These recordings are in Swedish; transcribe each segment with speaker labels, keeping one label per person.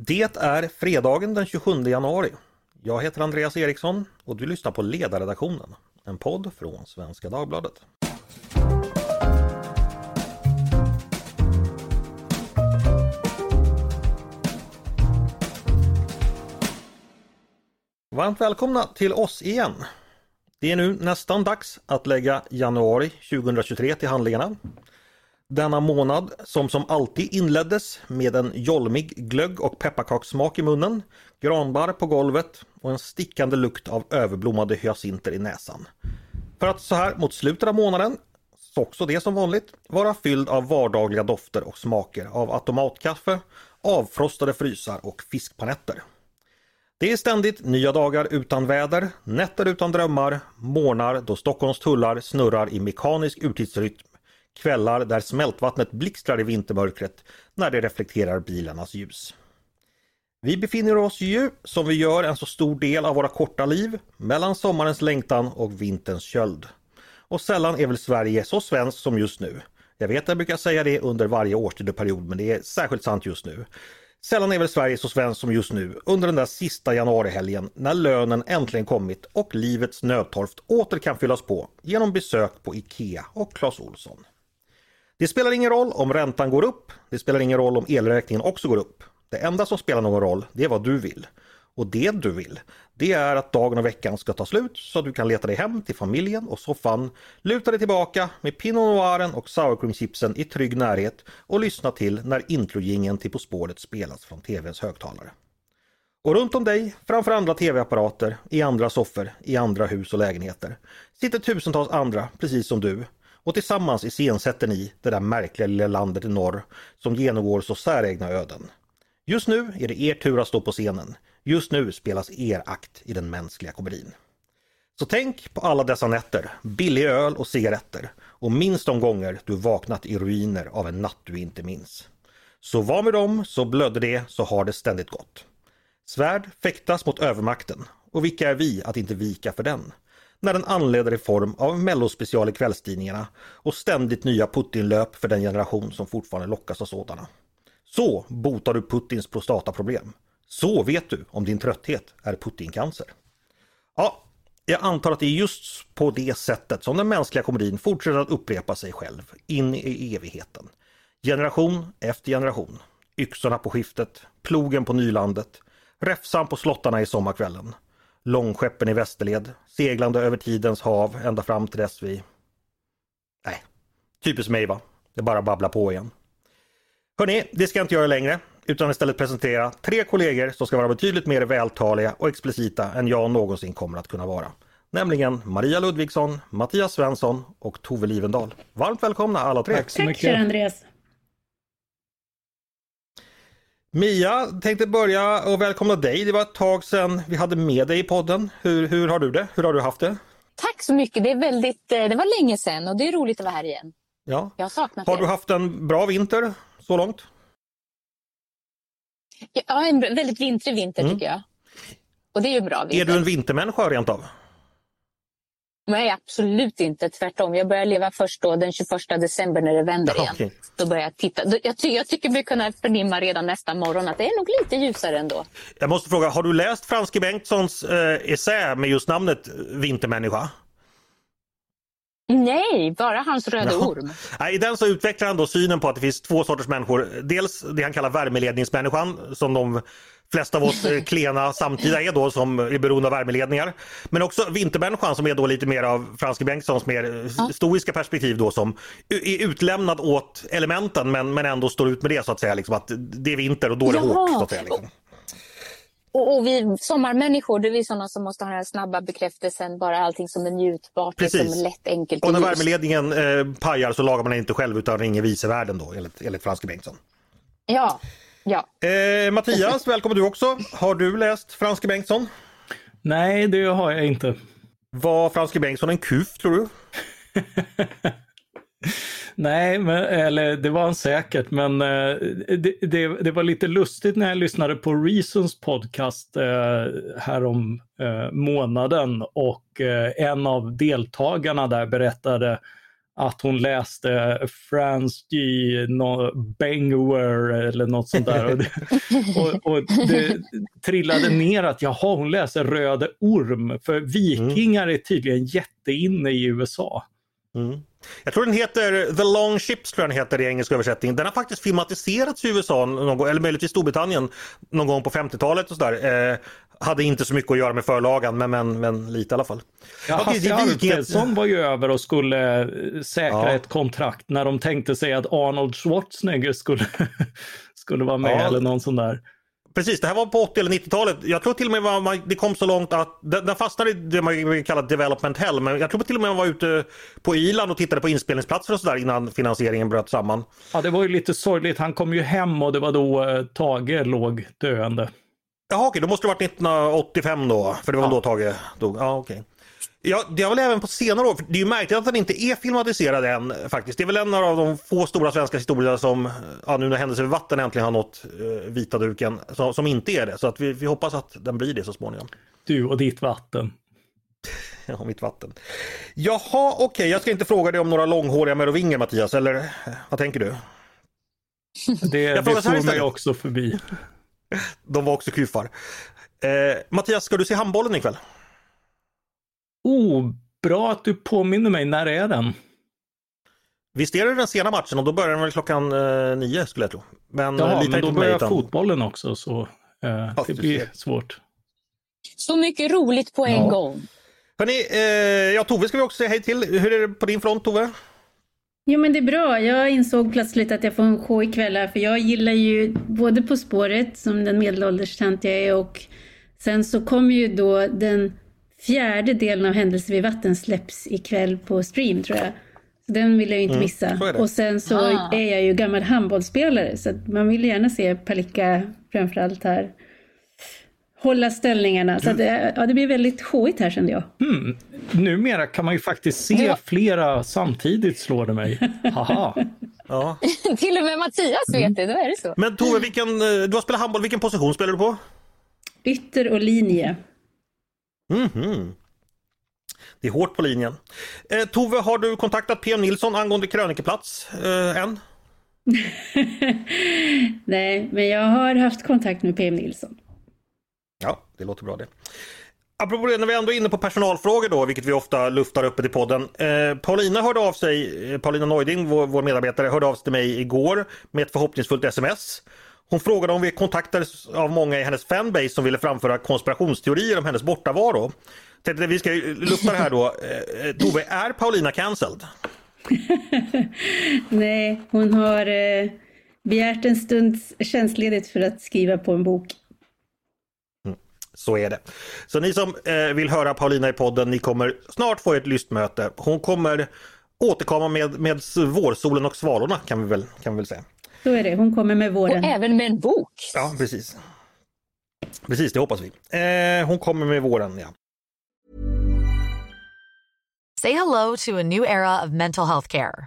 Speaker 1: Det är fredagen den 27 januari. Jag heter Andreas Eriksson och du lyssnar på Ledarredaktionen, en podd från Svenska Dagbladet. Varmt välkomna till oss igen. Det är nu nästan dags att lägga januari 2023 till handlingarna. Denna månad som som alltid inleddes med en jolmig glögg och pepparkakssmak i munnen, granbar på golvet och en stickande lukt av överblommade hyacinter i näsan. För att så här mot slutet av månaden, också det som vanligt, vara fylld av vardagliga dofter och smaker av automatkaffe, avfrostade frysar och fiskpanetter. Det är ständigt nya dagar utan väder, nätter utan drömmar, morgnar då Stockholms tullar snurrar i mekanisk urtidsrytm Kvällar där smältvattnet blixtrar i vintermörkret när det reflekterar bilarnas ljus. Vi befinner oss ju, som vi gör en så stor del av våra korta liv, mellan sommarens längtan och vinterns köld. Och sällan är väl Sverige så svenskt som just nu. Jag vet att jag brukar säga det under varje årstideperiod men det är särskilt sant just nu. Sällan är väl Sverige så svenskt som just nu under den där sista januarihelgen när lönen äntligen kommit och livets nödtorft åter kan fyllas på genom besök på IKEA och Clas Olsson. Det spelar ingen roll om räntan går upp. Det spelar ingen roll om elräkningen också går upp. Det enda som spelar någon roll, det är vad du vill. Och det du vill, det är att dagen och veckan ska ta slut så att du kan leta dig hem till familjen och soffan, luta dig tillbaka med Pinot Noiren och sour cream chipsen i trygg närhet och lyssna till när introjingen till På spåret spelas från TVns högtalare. Och runt om dig, framför andra TV-apparater, i andra soffor, i andra hus och lägenheter, sitter tusentals andra, precis som du, och tillsammans iscensätter ni det där märkliga lilla landet i norr som genomgår så säregna öden. Just nu är det er tur att stå på scenen. Just nu spelas er akt i den mänskliga komedin. Så tänk på alla dessa nätter, billig öl och cigaretter och minst de gånger du vaknat i ruiner av en natt du inte minns. Så var med dem, så blödde det, så har det ständigt gått. Svärd fäktas mot övermakten och vilka är vi att inte vika för den? När den anleder i form av mellospecial i kvällstidningarna och ständigt nya Putinlöp för den generation som fortfarande lockas av sådana. Så botar du Putins prostataproblem. Så vet du om din trötthet är Putincancer. Ja, jag antar att det är just på det sättet som den mänskliga komedin fortsätter att upprepa sig själv in i evigheten. Generation efter generation. Yxorna på skiftet, plogen på nylandet, räfsan på slottarna i sommarkvällen långskeppen i västerled, seglande över tidens hav ända fram till dess vi... Nej, typiskt mig va. Det bara babbla på igen. Hörni, det ska jag inte göra längre utan istället presentera tre kollegor som ska vara betydligt mer vältaliga och explicita än jag någonsin kommer att kunna vara. Nämligen Maria Ludvigsson, Mattias Svensson och Tove Livendal. Varmt välkomna alla tre!
Speaker 2: Tack så mycket! Tack Andreas!
Speaker 1: Mia, tänkte börja och välkomna dig. Det var ett tag sedan vi hade med dig i podden. Hur, hur har du det? Hur har du haft det?
Speaker 2: Tack så mycket. Det, är väldigt, eh, det var länge sedan och det är roligt att vara här igen.
Speaker 1: Ja.
Speaker 2: Jag har saknat
Speaker 1: Har du haft en bra vinter så långt?
Speaker 2: Ja, en väldigt vintrig vinter mm. tycker jag. Och det är ju bra. Vinter.
Speaker 1: Är du en vintermänniska rent av?
Speaker 2: Nej, absolut inte. Tvärtom. Jag börjar leva först då den 21 december när det vänder igen. Okay. Då börjar jag titta. Jag, ty jag tycker vi kunna förnimma redan nästa morgon att det är nog lite ljusare ändå.
Speaker 1: Jag måste fråga, har du läst Franske Bengtssons eh, essä med just namnet Vintermänniska?
Speaker 2: Nej, bara hans röda no. orm.
Speaker 1: I den så utvecklar han då synen på att det finns två sorters människor. Dels det han kallar värmeledningsmänniskan som de flesta av oss eh, klena samtida är då som är beroende av värmeledningar. Men också vintermänniskan som är då lite mer av Franske Bengtssons mer eh, ja. stoiska perspektiv då som är utlämnad åt elementen men, men ändå står ut med det så att säga. Liksom, att det är vinter och då är det Jaha. hårt. Så att säga, liksom.
Speaker 2: Och, och vi sommarmänniskor, det är vi sådana som måste ha den här snabba bekräftelsen, bara allting som är njutbart, Precis. som lätt, enkelt
Speaker 1: och när värmeledningen eh, pajar så lagar man den inte själv utan ringer vice världen då enligt, enligt Franske Bengtsson.
Speaker 2: Ja, ja.
Speaker 1: Eh, Mattias, välkommen du också. Har du läst Franske Bengtsson?
Speaker 3: Nej, det har jag inte.
Speaker 1: Var Franske Bengtsson en kuf tror du?
Speaker 3: Nej, men, eller det var han säkert, men eh, det, det, det, var lite lustigt när jag lyssnade på Reasons podcast eh, härom eh, månaden och eh, en av deltagarna där berättade att hon läste Franz G. No, Benguer eller något sånt där. och, det, och, och det trillade ner att jaha, hon läser Röde Orm. För vikingar är tydligen jätteinne i USA.
Speaker 1: Mm. Jag tror den heter The Long Ships tror jag den heter i engelsk översättning. Den har faktiskt filmatiserats i USA, någon gång, eller möjligtvis Storbritannien någon gång på 50-talet och sådär. Eh, hade inte så mycket att göra med förlagan men, men, men lite i alla fall.
Speaker 3: Ja, Hasse Alfredsson var ju över och skulle eh, säkra ja. ett kontrakt när de tänkte sig att Arnold Schwarzenegger skulle, skulle vara med ja. eller någon sån där.
Speaker 1: Precis, det här var på 80 eller 90-talet. Jag tror till och med det kom så långt att den fastnade i det man kallar development hell. Men jag tror till och med man var ute på Irland och tittade på inspelningsplatser och sådär innan finansieringen bröt samman.
Speaker 3: Ja, det var ju lite sorgligt. Han kom ju hem och det var då eh, Tage låg döende.
Speaker 1: Jaha okej, då måste det varit 1985 då, för det var ja. då Tage dog. Ja, okej. Ja, det har väl även på senare år, det är ju märkligt att den inte är filmatiserad än faktiskt. Det är väl en av de få stora svenska historier som, ja, nu när Händelser vid vatten äntligen har nått eh, vita duken, som, som, inte är det. Så att vi, vi hoppas att den blir det så småningom.
Speaker 3: Du och ditt vatten.
Speaker 1: ja, mitt vatten. Jaha, okej, okay. jag ska inte fråga dig om några långhåriga merovinger Mattias, eller eh, vad tänker du?
Speaker 3: Det, jag det får mig också förbi.
Speaker 1: De var också kufar. Eh, Mattias, ska du se handbollen ikväll?
Speaker 3: Oh, bra att du påminner mig. När är den?
Speaker 1: Visst är det den sena matchen och då börjar den väl klockan eh, nio skulle jag tro.
Speaker 3: Men, ja, eh, men då börjar utan... fotbollen också så eh, ja, det blir svårt.
Speaker 2: Så mycket roligt på en ja. gång.
Speaker 1: Hörrni, eh, ja Tove ska vi också säga hej till. Hur är det på din front Tove?
Speaker 4: Jo men det är bra. Jag insåg plötsligt att jag får en show ikväll här för jag gillar ju både På spåret som den medelålders tant jag är och sen så kommer ju då den fjärde delen av Händelser vid vatten släpps ikväll på stream tror jag. Så den vill jag ju inte mm, missa. Mm, och sen så ah. är jag ju gammal handbollsspelare så man vill gärna se Palicka framförallt här hålla ställningarna. Så att, ja, det blir väldigt showigt här kände jag.
Speaker 3: Mm. Numera kan man ju faktiskt se ja. flera samtidigt slår det mig. Haha.
Speaker 2: ja. Till och med Mattias vet mm. det, då är det så.
Speaker 1: Men Tove, vilken, eh, du har spelat handboll, vilken position spelar du på?
Speaker 4: Ytter och linje.
Speaker 1: Mm -hmm. Det är hårt på linjen. Eh, Tove, har du kontaktat PM Nilsson angående krönikeplats eh, än?
Speaker 4: Nej, men jag har haft kontakt med PM Nilsson.
Speaker 1: Ja, det låter bra det. Apropå det, när vi ändå är inne på personalfrågor då, vilket vi ofta luftar uppe i podden. Eh, Paulina hörde av sig, eh, Paulina Neuding, vår, vår, medarbetare, hörde av sig till mig igår med ett förhoppningsfullt sms. Hon frågade om vi kontaktades av många i hennes fanbase som ville framföra konspirationsteorier om hennes bortavaro. Tänkte vi ska lufta det här då. Eh, eh Tove, är Paulina cancelled?
Speaker 4: Nej, hon har eh, begärt en stunds tjänstledigt för att skriva på en bok.
Speaker 1: Så är det. Så ni som eh, vill höra Paulina i podden, ni kommer snart få ett lystmöte. Hon kommer återkomma med, med vårsolen och svalorna kan vi väl, kan vi väl säga.
Speaker 4: Så är det, hon kommer med våren.
Speaker 2: Och även med en bok.
Speaker 1: Ja, precis. Precis, det hoppas vi. Eh, hon kommer med våren, ja.
Speaker 5: Say hello to a new era of mental health care.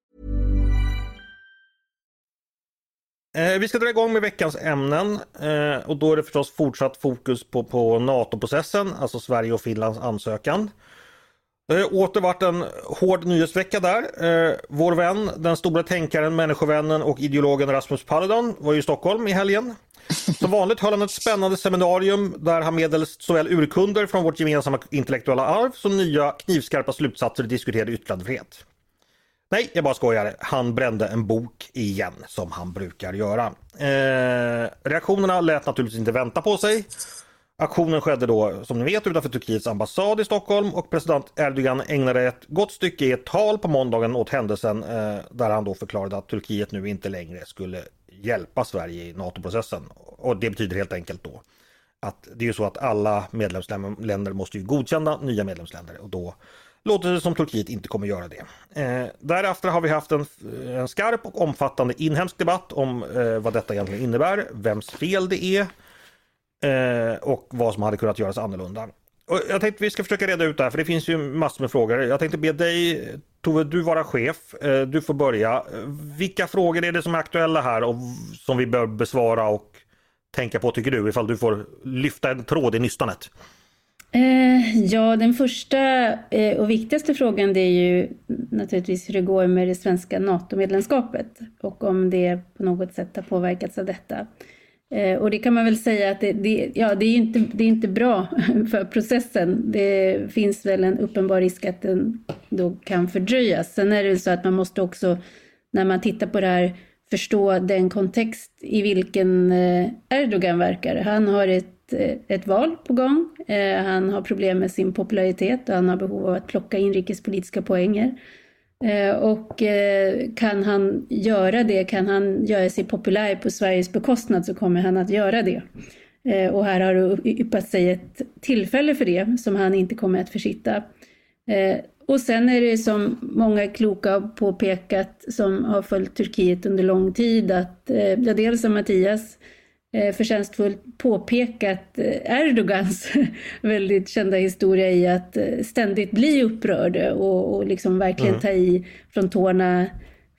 Speaker 1: Eh, vi ska dra igång med veckans ämnen eh, och då är det förstås fortsatt fokus på, på NATO-processen, alltså Sverige och Finlands ansökan. Det har åter varit en hård nyhetsvecka där. Vår vän, den stora tänkaren, människovännen och ideologen Rasmus Paludan var ju i Stockholm i helgen. Som vanligt höll han ett spännande seminarium där han medelst såväl urkunder från vårt gemensamma intellektuella arv som nya knivskarpa slutsatser diskuterade yttrandefrihet. Nej, jag bara skojar. Han brände en bok igen som han brukar göra. Eh, reaktionerna lät naturligtvis inte vänta på sig. Aktionen skedde då som ni vet utanför Turkiets ambassad i Stockholm och president Erdogan ägnade ett gott stycke i ett tal på måndagen åt händelsen eh, där han då förklarade att Turkiet nu inte längre skulle hjälpa Sverige i NATO-processen. Och det betyder helt enkelt då att det är ju så att alla medlemsländer måste ju godkänna nya medlemsländer och då låter det som Turkiet inte kommer göra det. Eh, därefter har vi haft en, en, skarp och omfattande inhemsk debatt om eh, vad detta egentligen innebär, vems fel det är eh, och vad som hade kunnat göras annorlunda. Och jag tänkte vi ska försöka reda ut det här för det finns ju massor med frågor. Jag tänkte be dig Tove, du vara chef. Eh, du får börja. Vilka frågor är det som är aktuella här och som vi bör besvara och tänka på tycker du ifall du får lyfta en tråd i nystanet?
Speaker 4: Eh, ja, den första eh, och viktigaste frågan det är ju naturligtvis hur det går med det svenska NATO-medlemskapet och om det på något sätt har påverkats av detta. Eh, och det kan man väl säga att det, det, ja, det, är inte, det är inte bra för processen. Det finns väl en uppenbar risk att den då kan fördröjas. Sen är det så att man måste också, när man tittar på det här, förstå den kontext i vilken eh, Erdogan verkar. Han har ett ett, val på gång. Eh, han har problem med sin popularitet och han har behov av att plocka inrikespolitiska poänger. Eh, och eh, kan han göra det, kan han göra sig populär på Sveriges bekostnad så kommer han att göra det. Och här har det yppat sig ett tillfälle för det som han inte kommer att försitta. Och sen är det som många kloka har påpekat som har följt Turkiet under lång tid att ja, dels som Mattias förtjänstfullt påpekat eh, Erdogans väldigt kända historia i att eh, ständigt bli upprörd och, och liksom verkligen mm. ta i från tårna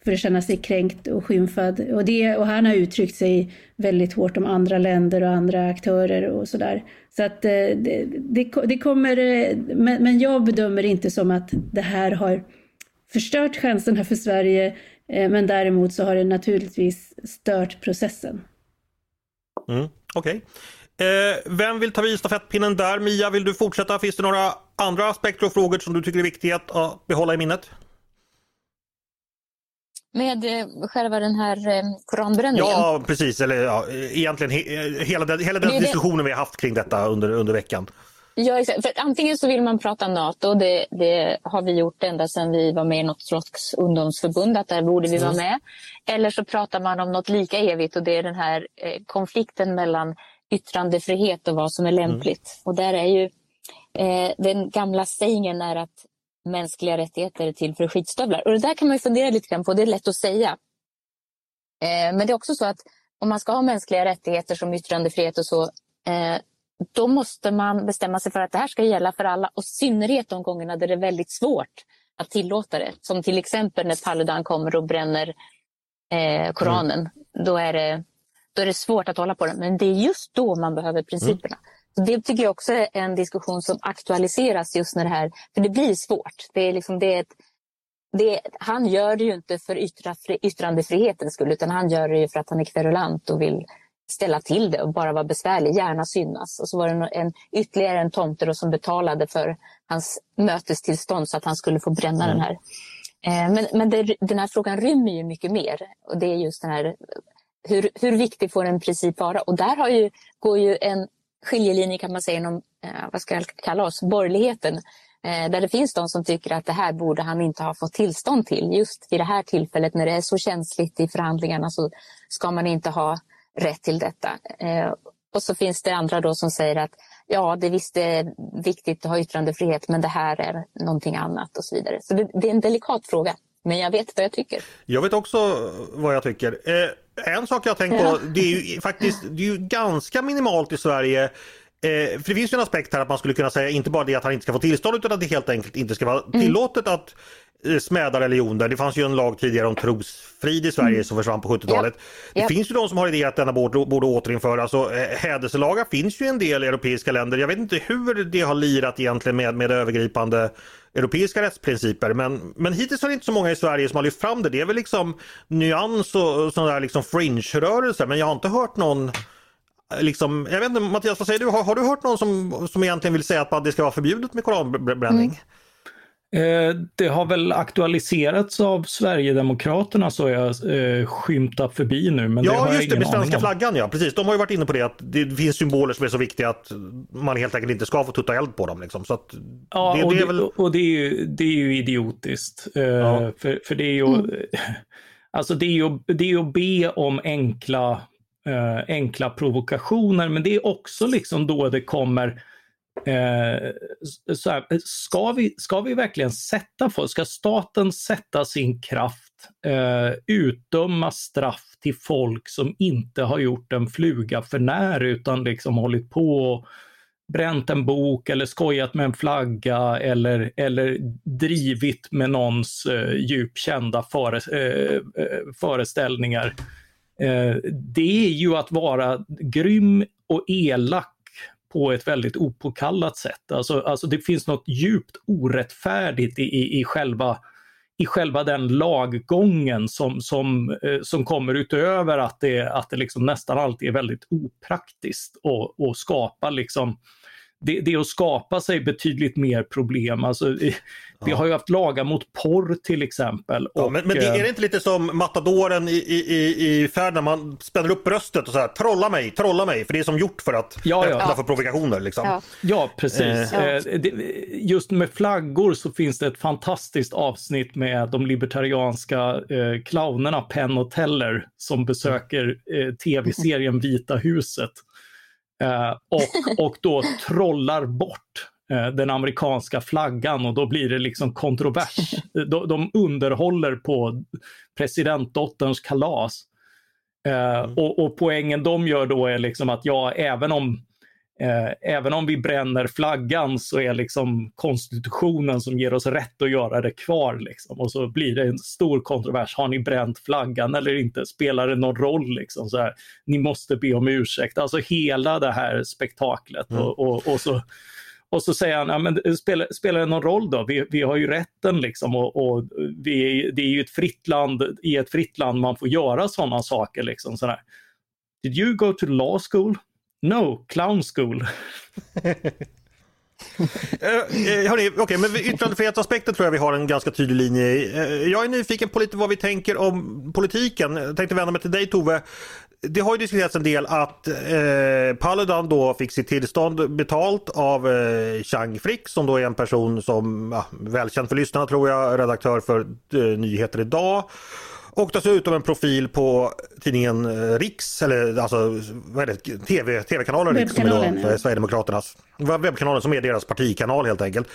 Speaker 4: för att känna sig kränkt och skymfad. Och, det, och han har uttryckt sig väldigt hårt om andra länder och andra aktörer och sådär. Så att det, det, det kommer, men, men jag bedömer inte som att det här har förstört chanserna för Sverige, men däremot så har det naturligtvis stört processen.
Speaker 1: Mm, Okej. Okay. Eh, vem vill ta vid stafettpinnen där? Mia, vill du fortsätta? Finns det några andra aspekter och frågor som du tycker är viktiga att behålla i minnet?
Speaker 2: Med eh, själva den här eh, koranbränningen?
Speaker 1: Ja, precis. Eller ja, egentligen he hela den, hela den diskussionen det... vi har haft kring detta under, under veckan.
Speaker 2: Ja, exakt. För antingen så vill man prata NATO, det, det, har vi gjort ända sedan vi var med i något slags ungdomsförbund, att där borde vi vara med. Eller så pratar man om något lika evigt och det är den här eh, konflikten mellan yttrandefrihet och vad som är lämpligt. Mm. Och där är ju eh, den gamla sägningen är att mänskliga rättigheter är till för skitstövlar. Och det där kan man ju fundera lite grann på, det är lätt att säga. Eh, men det är också så att om man ska ha mänskliga rättigheter som yttrandefrihet och så, eh, då måste man bestämma sig för att det här ska gälla för alla och i synnerhet de gångerna där det är väldigt svårt att tillåta det. Som till exempel när Paludan kommer och bränner eh, Koranen. Mm. Då, är det, då är det svårt att hålla på det. Men det är just då man behöver principerna. Mm. det tycker jag också är en diskussion som aktualiseras just när det här, för det blir svårt. Det är liksom, det är ett, det, han gör det ju inte för yttra, yttrandefrihetens skull utan han gör det ju för att han är kverulant och vill ställa till det och bara vara besvärlig, gärna synas. Och så var det en, ytterligare en tomte som betalade för hans mötestillstånd så att han skulle få bränna mm. den här. Eh, men men det, den här frågan rymmer ju mycket mer. Och det är just den här, hur, hur viktig får en princip vara? Och där har ju, går ju en skiljelinje kan man säga inom, eh, vad ska jag kalla oss, borgerligheten. Eh, där det finns de som tycker att det här borde han inte ha fått tillstånd till. Just vid det här tillfället när det är så känsligt i förhandlingarna så ska man inte ha rätt till detta. Eh, och så finns det andra då som säger att ja, det visst är viktigt att ha yttrandefrihet, men det här är någonting annat och så vidare. Så det, det är en delikat fråga. Men jag vet vad jag tycker.
Speaker 1: Jag vet också vad jag tycker. Eh, en sak jag tänkt på, det är ju faktiskt det är ju ganska minimalt i Sverige Eh, för det finns ju en aspekt här att man skulle kunna säga inte bara det att han inte ska få tillstånd utan att det helt enkelt inte ska vara mm. tillåtet att Eh, smäda religioner. Det fanns ju en lag tidigare om trosfrid i Sverige mm. som försvann på 70-talet. Ja. Det ja. finns ju de som har idé att denna borde, borde återinföras. Och, eh, hädelselagar finns ju i en del europeiska länder. Jag vet inte hur det har lirat egentligen med, med övergripande europeiska rättsprinciper. Men, men hittills har det inte så många i Sverige som har lyft fram det. Det är väl liksom nyans och sådana där liksom fringe-rörelser. Men jag har inte hört någon Liksom, jag vet inte, Mattias, vad säger du? Har, har, du hört någon som, som egentligen vill säga att det ska vara förbjudet med koranbränning? Mm.
Speaker 3: Eh, det har väl aktualiserats av Sverigedemokraterna så jag eh, förbi nu. Men
Speaker 1: ja,
Speaker 3: det
Speaker 1: just det, med svenska flaggan ja. Precis, de har ju varit inne på det att det finns symboler som är så viktiga att man helt enkelt inte ska få tutta eld på dem. Liksom. Så att
Speaker 3: ja, det, och, det är väl... och det är ju, det är ju idiotiskt. Eh, ja. för, för det är ju, mm. alltså det är ju, det är att be om enkla, eh, enkla provokationer, men det är också liksom då det kommer Eh, så här, ska, vi, ska vi verkligen sätta folk, ska staten sätta sin kraft, eh, utdöma straff till folk som inte har gjort en fluga för när utan liksom hållit på och bränt en bok eller skojat med en flagga eller, eller drivit med någons eh, djupt kända före, eh, eh, föreställningar. Eh, det är ju att vara grym och elak på ett väldigt opåkallat sätt. Alltså, alltså det finns något djupt orättfärdigt i, i, i själva i själva den laggången som, som, eh, som kommer utöver att det, att det liksom nästan alltid är väldigt opraktiskt att skapa liksom det, det är att skapa sig betydligt mer problem. Alltså, vi har ju haft lagar mot porr till exempel.
Speaker 1: Ja, och, men, men det, är det inte lite som matadoren i, i, i färd när man spänner upp bröstet och så här, trolla mig, trolla mig, för det är som gjort för att ja, ja. öppna för provokationer. Liksom.
Speaker 3: Ja. ja, precis. Eh. eh just med flaggor så finns det ett fantastiskt avsnitt med de libertarianska eh, clownerna Penn och Teller som besöker eh, tv-serien Vita huset. Eh, och, och då trollar bort eh, den amerikanska flaggan och då blir det liksom kontrovers. De, de underhåller på presidentdotterns kalas. Eh, mm. och, och, poängen de gör då är liksom att ja, även om Eh, även om vi bränner flaggan så är liksom konstitutionen som ger oss rätt att göra det kvar. Liksom. Och så blir det en stor kontrovers. Har ni bränt flaggan eller inte? Spelar det någon roll? Liksom, så här, Ni måste be om ursäkt. Alltså hela det här spektaklet. Mm. Och, och, och, så, och så säger han, ja, men spelar, spelar det någon roll då? Vi, vi har ju rätten liksom och, och vi, det är ju ett fritt land, i ett fritt land man får göra sådana saker. Liksom, så Did you go to law school? No, clown school.
Speaker 1: Eh, eh, hörni, okay, men yttrandefrihetsaspekten tror jag vi har en ganska tydlig linje i. Eh, jag är nyfiken på lite vad vi tänker om politiken. Jag tänkte vända mig till dig Tove. Det har ju diskuterats en del att eh, Paludan då fick sitt tillstånd betalt av eh, Chang Frick som då är en person som, ja, välkänd för lyssnarna tror jag, redaktör för eh, Nyheter Idag. Och dessutom en profil på tidningen eh, Riks, eller alltså vad är det, TV, TV-kanalen Riks som är då, ja. Sverigedemokraternas webbkanalen som är deras partikanal helt enkelt.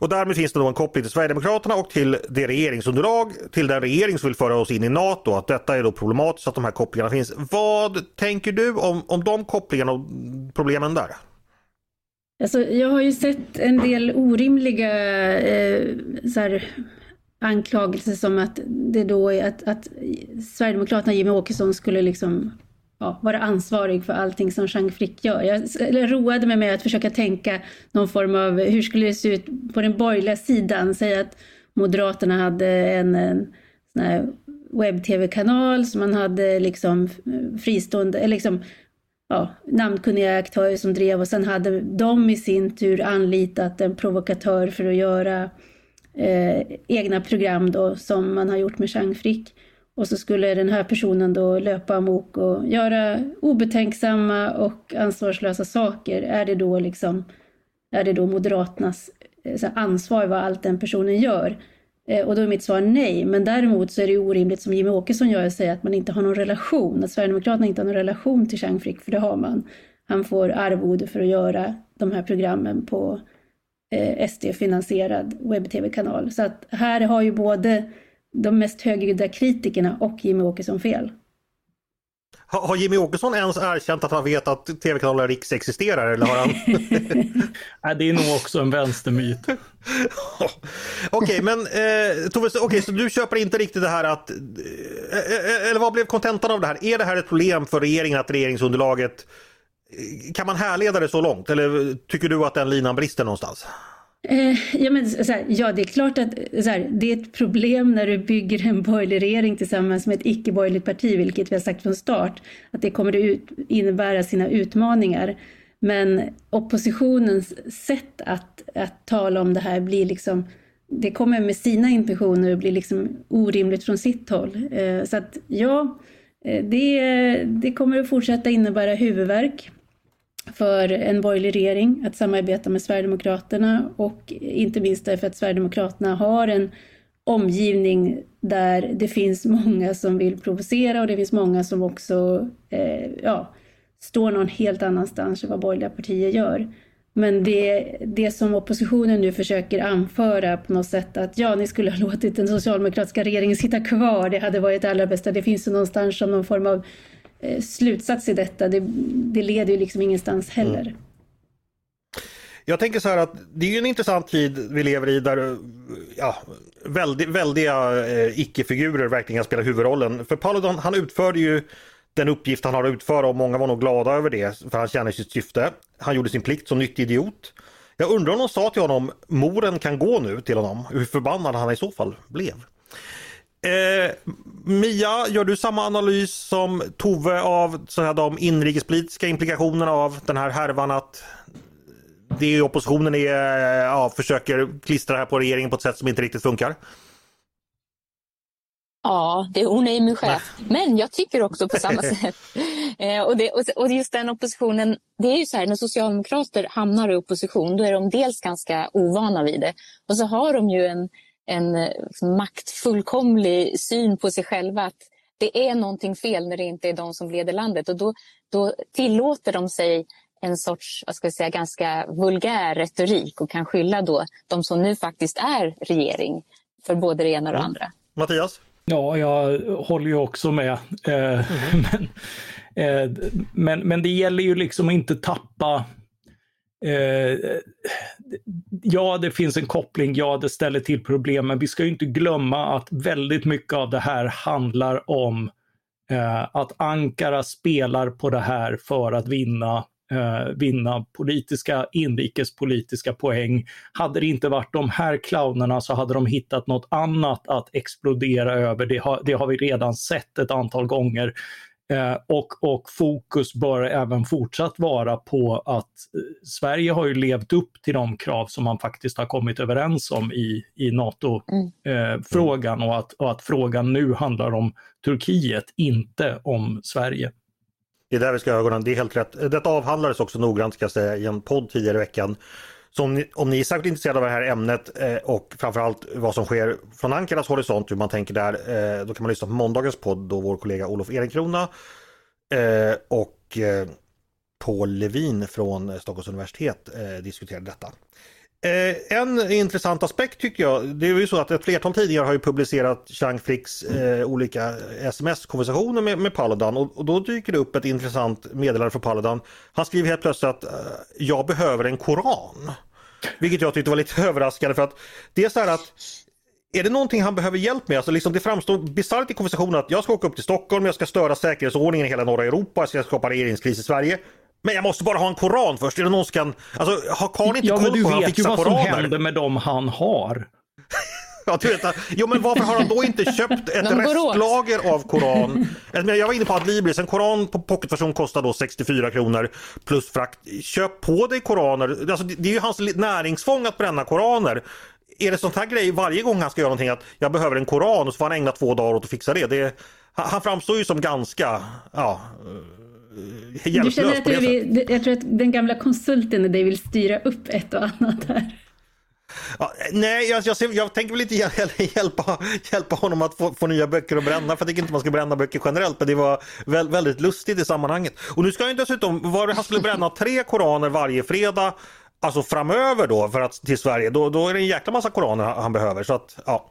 Speaker 1: Och därmed finns det då en koppling till Sverigedemokraterna och till det regeringsunderlag, till den regering som vill föra oss in i NATO. Att detta är då problematiskt att de här kopplingarna finns. Vad tänker du om, om de kopplingarna och problemen där?
Speaker 4: Alltså, jag har ju sett en del orimliga eh, så här, anklagelser som att det då är att, att Sverigedemokraterna, Jimmie Åkesson, skulle liksom ja, vara ansvarig för allting som Jean Frick gör. Jag roade mig med att försöka tänka någon form av, hur skulle det se ut på den borgerliga sidan? Säg att Moderaterna hade en, en webb-tv-kanal som man hade liksom fristående, eller liksom ja, namnkunniga aktörer som drev och sen hade de i sin tur anlitat en provokatör för att göra eh, egna program då som man har gjort med Chang Frick. Och så skulle den här personen då löpa amok och göra obetänksamma och ansvarslösa saker. Är det då liksom, är det då Moderaternas eh, ansvar vad allt den personen gör? Eh, och då är mitt svar nej, men däremot så är det orimligt som Jimmie Åkesson gör, att säga att man inte har någon relation, att Sverigedemokraterna inte har någon relation till Chang Frick, för det har man. Han får arvode för att göra de här programmen på SD-finansierad webb-tv-kanal. Så att här har ju både de mest högljudda kritikerna och Jimmy Åkesson fel.
Speaker 1: Har, Jimmy Åkesson ens erkänt att han vet att tv-kanalen Riks existerar eller har han?
Speaker 3: Nej, det är nog också en vänstermyt.
Speaker 1: Okej, okay, men eh, Tove, okay, så du köper inte riktigt det här att, eh, eh, eller vad blev kontentan av det här? Är det här ett problem för regeringen att regeringsunderlaget kan man härleda det så långt eller tycker du att den linan brister någonstans?
Speaker 4: Eh, ja, men, så här, ja, det är klart att så här, det är ett problem när du bygger en borgerlig regering tillsammans med ett icke-borgerligt parti, vilket vi har sagt från start, att det kommer att ut, innebära sina utmaningar. Men oppositionens sätt att, att tala om det här blir liksom det kommer med sina intentioner och bli liksom orimligt från sitt håll. Eh, så att ja, eh, det, det kommer att fortsätta innebära huvudvärk för en borgerlig regering att samarbeta med Sverigedemokraterna och inte minst därför att Sverigedemokraterna har en omgivning där det finns många som vill provocera och det finns många som också eh, ja, står någon helt annanstans än vad borgerliga partier gör. Men det, det som oppositionen nu försöker anföra på något sätt att ja, ni skulle ha låtit den socialdemokratiska regeringen sitta kvar, det hade varit det allra bästa. Det finns ju någonstans som någon form av Eh, slutsats i detta. Det, det leder ju liksom ingenstans heller. Mm.
Speaker 1: Jag tänker så här att det är ju en intressant tid vi lever i där ja, väldigt, väldiga eh, icke-figurer verkligen spelar huvudrollen. För Paludan han utförde ju den uppgift han har att utföra och många var nog glada över det för han känner sitt syfte. Han gjorde sin plikt som nyttig idiot. Jag undrar om de sa till honom moren kan gå nu till honom, hur förbannad han i så fall blev. Eh, Mia, gör du samma analys som Tove av så här, de inrikespolitiska implikationerna av den här härvan att det oppositionen är, ja, försöker klistra här på regeringen på ett sätt som inte riktigt funkar?
Speaker 2: Ja, det, hon är min chef. Men jag tycker också på samma sätt. Eh, och, det, och just den oppositionen, det är ju så här när socialdemokrater hamnar i opposition då är de dels ganska ovana vid det och så har de ju en, en eh, maktfullkomlig syn på sig själva att det är någonting fel när det inte är de som leder landet och då, då tillåter de sig en sorts, vad ska jag säga, ganska vulgär retorik och kan skylla då de som nu faktiskt är regering för både det ena och det andra.
Speaker 1: Mattias?
Speaker 3: Ja, jag håller ju också med. Mm. men, eh, men, men det gäller ju liksom att inte tappa Eh, ja, det finns en koppling, ja, det ställer till problem, men vi ska inte glömma att väldigt mycket av det här handlar om eh, att Ankara spelar på det här för att vinna eh, vinna politiska, inrikespolitiska poäng. Hade det inte varit de här clownerna så hade de hittat något annat att explodera över. Det har, det har vi redan sett ett antal gånger. Eh, och, och fokus bör även fortsatt vara på att eh, Sverige har ju levt upp till de krav som man faktiskt har kommit överens om i, i NATO-frågan mm. eh, och, att, och att frågan nu handlar om Turkiet, inte om Sverige.
Speaker 1: Det är där vi ska ha ögonen, det är helt rätt. Detta avhandlades också noggrant ska jag säga, i en podd tidigare i veckan. Så om ni, om ni är särskilt intresserade av det här ämnet eh, och framförallt vad som sker från Ankaras horisont, hur man tänker där, eh, då kan man lyssna på måndagens podd då vår kollega Olof Ehrenkrona eh, och eh, Paul Levin från Stockholms universitet eh, diskuterade detta. Eh, en intressant aspekt tycker jag, det är ju så att ett flertal tidningar har ju publicerat Chang Fricks eh, olika sms-konversationer med, med Paludan och, och, då dyker det upp ett intressant meddelande från Paludan. Han skriver helt plötsligt att eh, jag behöver en koran. Vilket jag tyckte var lite överraskande för att det är så här att är det någonting han behöver hjälp med? Alltså liksom det framstår bisarrt i konversationen att jag ska åka upp till Stockholm, jag ska störa säkerhetsordningen i hela norra Europa, jag ska skapa regeringskris i Sverige. Men jag måste bara ha en koran först. Är det någon som kan... Alltså, har Karl inte ja, koll på hur han fixar koraner?
Speaker 3: Ja, men du vet ju vad som händer med dem han har.
Speaker 1: Ja, du vet, jo, men varför har han då inte köpt ett restlager av Koran? Jag var inne på Adlibris, en Koran på pocketversion kostar då 64 kronor plus frakt. Köp på dig Koraner, alltså, det är ju hans näringsfång att bränna Koraner. Är det sånt här grej varje gång han ska göra någonting att jag behöver en Koran och så får han ägna två dagar åt att fixa det. det han framstår ju som ganska, ja
Speaker 4: hjälplös du känner att du vill, Jag tror att den gamla konsulten i dig vill styra upp ett och annat här.
Speaker 1: Ja, nej, jag, jag, jag, tänker väl inte hjälpa, hjälpa honom att få, få, nya böcker att bränna, för jag tycker inte man ska bränna böcker generellt, men det var väl, väldigt lustigt i sammanhanget. Och nu ska han dessutom, var han skulle bränna tre koraner varje fredag, alltså framöver då, för att, till Sverige, då, då är det en jäkla massa koraner han behöver. Så att, ja.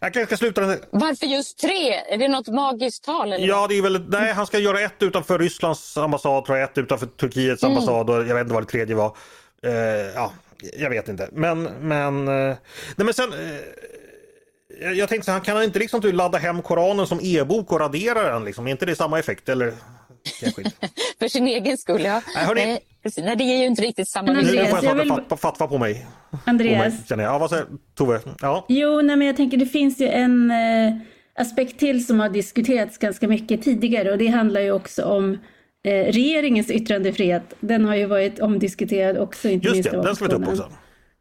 Speaker 1: Jag kanske ska sluta.
Speaker 2: Varför just tre? Är det något magiskt tal? Eller?
Speaker 1: Ja, det är väl, nej, han ska göra ett utanför Rysslands ambassad, tror jag, ett utanför Turkiets mm. ambassad och jag vet inte vad det tredje var. Uh, ja, jag vet inte. Men, men, uh, nej, men sen uh, jag tänkte så här, kan han inte liksom typ ladda hem Koranen som e-bok och radera den? Liksom? Är inte det samma effekt? Eller?
Speaker 2: För sin egen skull, ja. Nej, hörni, Nej, precis. Nej, det ger ju inte riktigt samma...
Speaker 1: Nu får jag snart vill... fatwa på mig.
Speaker 4: Andreas.
Speaker 1: På mig, Ja, vad säger Tove? Ja.
Speaker 4: Jo, nej, men jag tänker det finns ju en eh, aspekt till som har diskuterats ganska mycket tidigare och det handlar ju också om eh, regeringens yttrandefrihet. Den har ju varit omdiskuterad också.
Speaker 1: Inte Just minst det, den ska vi ta upp också.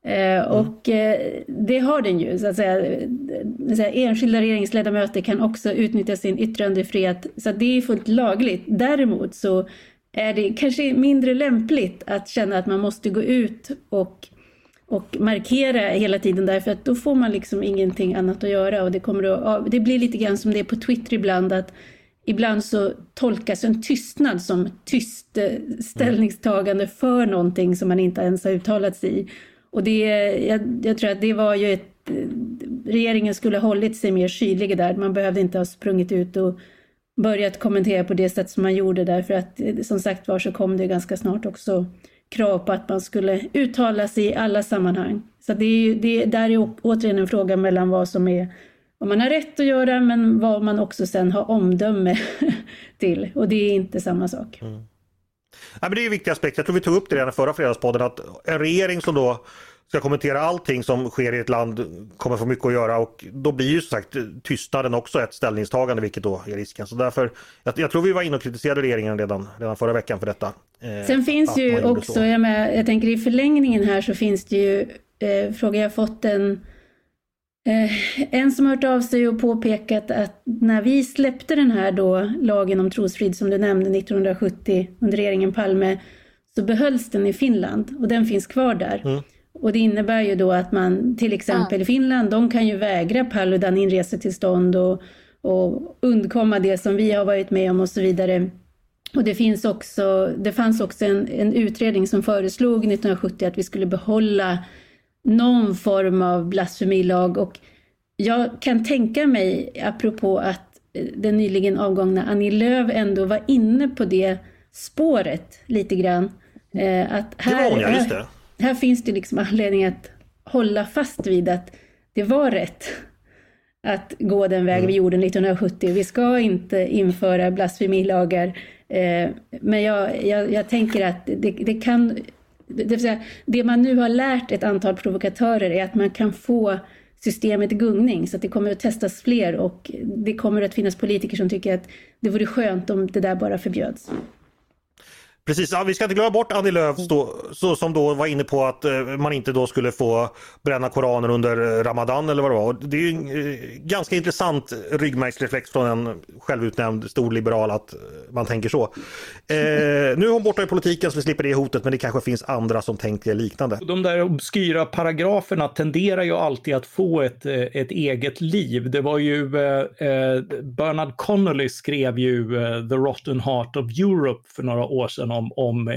Speaker 4: Mm. Och det har den ju, så att säga. Enskilda regeringsledamöter kan också utnyttja sin yttrandefrihet, så det är fullt lagligt. Däremot så är det kanske mindre lämpligt att känna att man måste gå ut och, och markera hela tiden därför att då får man liksom ingenting annat att göra och det, kommer att, det blir lite grann som det är på Twitter ibland att ibland så tolkas en tystnad som tyst eh, ställningstagande för någonting som man inte ens har uttalat sig i. Och det, jag, jag tror att det var ju ett... Eh, regeringen skulle ha hållit sig mer kylig där. Man behövde inte ha sprungit ut och börjat kommentera på det sätt som man gjorde därför att eh, som sagt var så kom det ganska snart också krav på att man skulle uttala sig i alla sammanhang. Så det är, det, där är återigen en fråga mellan vad som är vad man har rätt att göra men vad man också sen har omdöme till och det är inte samma sak. Mm.
Speaker 1: Ja, men det är en viktig aspekt, jag tror vi tog upp det redan i förra fredagspodden att en regering som då ska kommentera allting som sker i ett land kommer få mycket att göra och då blir ju som sagt tystnaden också ett ställningstagande vilket då är risken. Så därför, jag, jag tror vi var inne och kritiserade regeringen redan, redan förra veckan för detta.
Speaker 4: Eh, Sen finns ju också, jag, med, jag tänker i förlängningen här så finns det ju, eh, fråga jag fått en Eh, en som har hört av sig och påpekat att när vi släppte den här då lagen om trosfrid som du nämnde 1970 under regeringen Palme så behölls den i Finland och den finns kvar där. Mm. Och det innebär ju då att man till exempel i Finland, de kan ju vägra Paludan inresetillstånd och, och undkomma det som vi har varit med om och så vidare. Och det, finns också, det fanns också en, en utredning som föreslog 1970 att vi skulle behålla någon form av blasfemilag och jag kan tänka mig, apropå att den nyligen avgångna Annie Lööf ändå var inne på det spåret lite grann.
Speaker 1: Eh, att här, det det.
Speaker 4: Här, här finns det liksom anledning att hålla fast vid att det var rätt att gå den väg mm. vi gjorde 1970. Vi ska inte införa blasfemilagar. Eh, men jag, jag, jag tänker att det, det kan... Det, vill säga, det man nu har lärt ett antal provokatörer är att man kan få systemet i gungning så att det kommer att testas fler och det kommer att finnas politiker som tycker att det vore skönt om det där bara förbjöds.
Speaker 1: Precis, ja, vi ska inte glömma bort Annie Lööf då, så, som då var inne på att eh, man inte då skulle få bränna Koranen under eh, Ramadan eller vad det var. Det är ju en eh, ganska intressant ryggmärgsreflex från en självutnämnd storliberal att eh, man tänker så. Eh, nu är hon borta i politiken så vi slipper det hotet men det kanske finns andra som tänker liknande.
Speaker 3: De där obskyra paragraferna tenderar ju alltid att få ett, eh, ett eget liv. Det var ju Bernard Connolly skrev ju The Rotten Heart of Europe för några år sedan om, om eh,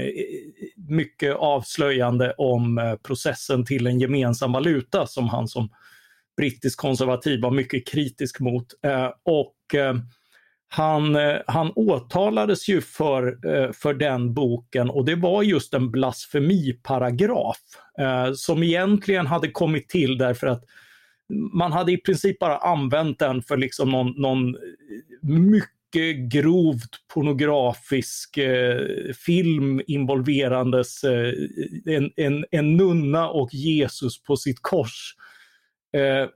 Speaker 3: mycket avslöjande om eh, processen till en gemensam valuta som han som brittisk konservativ var mycket kritisk mot. Eh, och han, han åtalades ju för, för den boken och det var just en blasfemiparagraf som egentligen hade kommit till därför att man hade i princip bara använt den för liksom någon, någon mycket mycket grovt pornografisk eh, film involverandes eh, en, en, en, nunna och Jesus på sitt kors. Eh,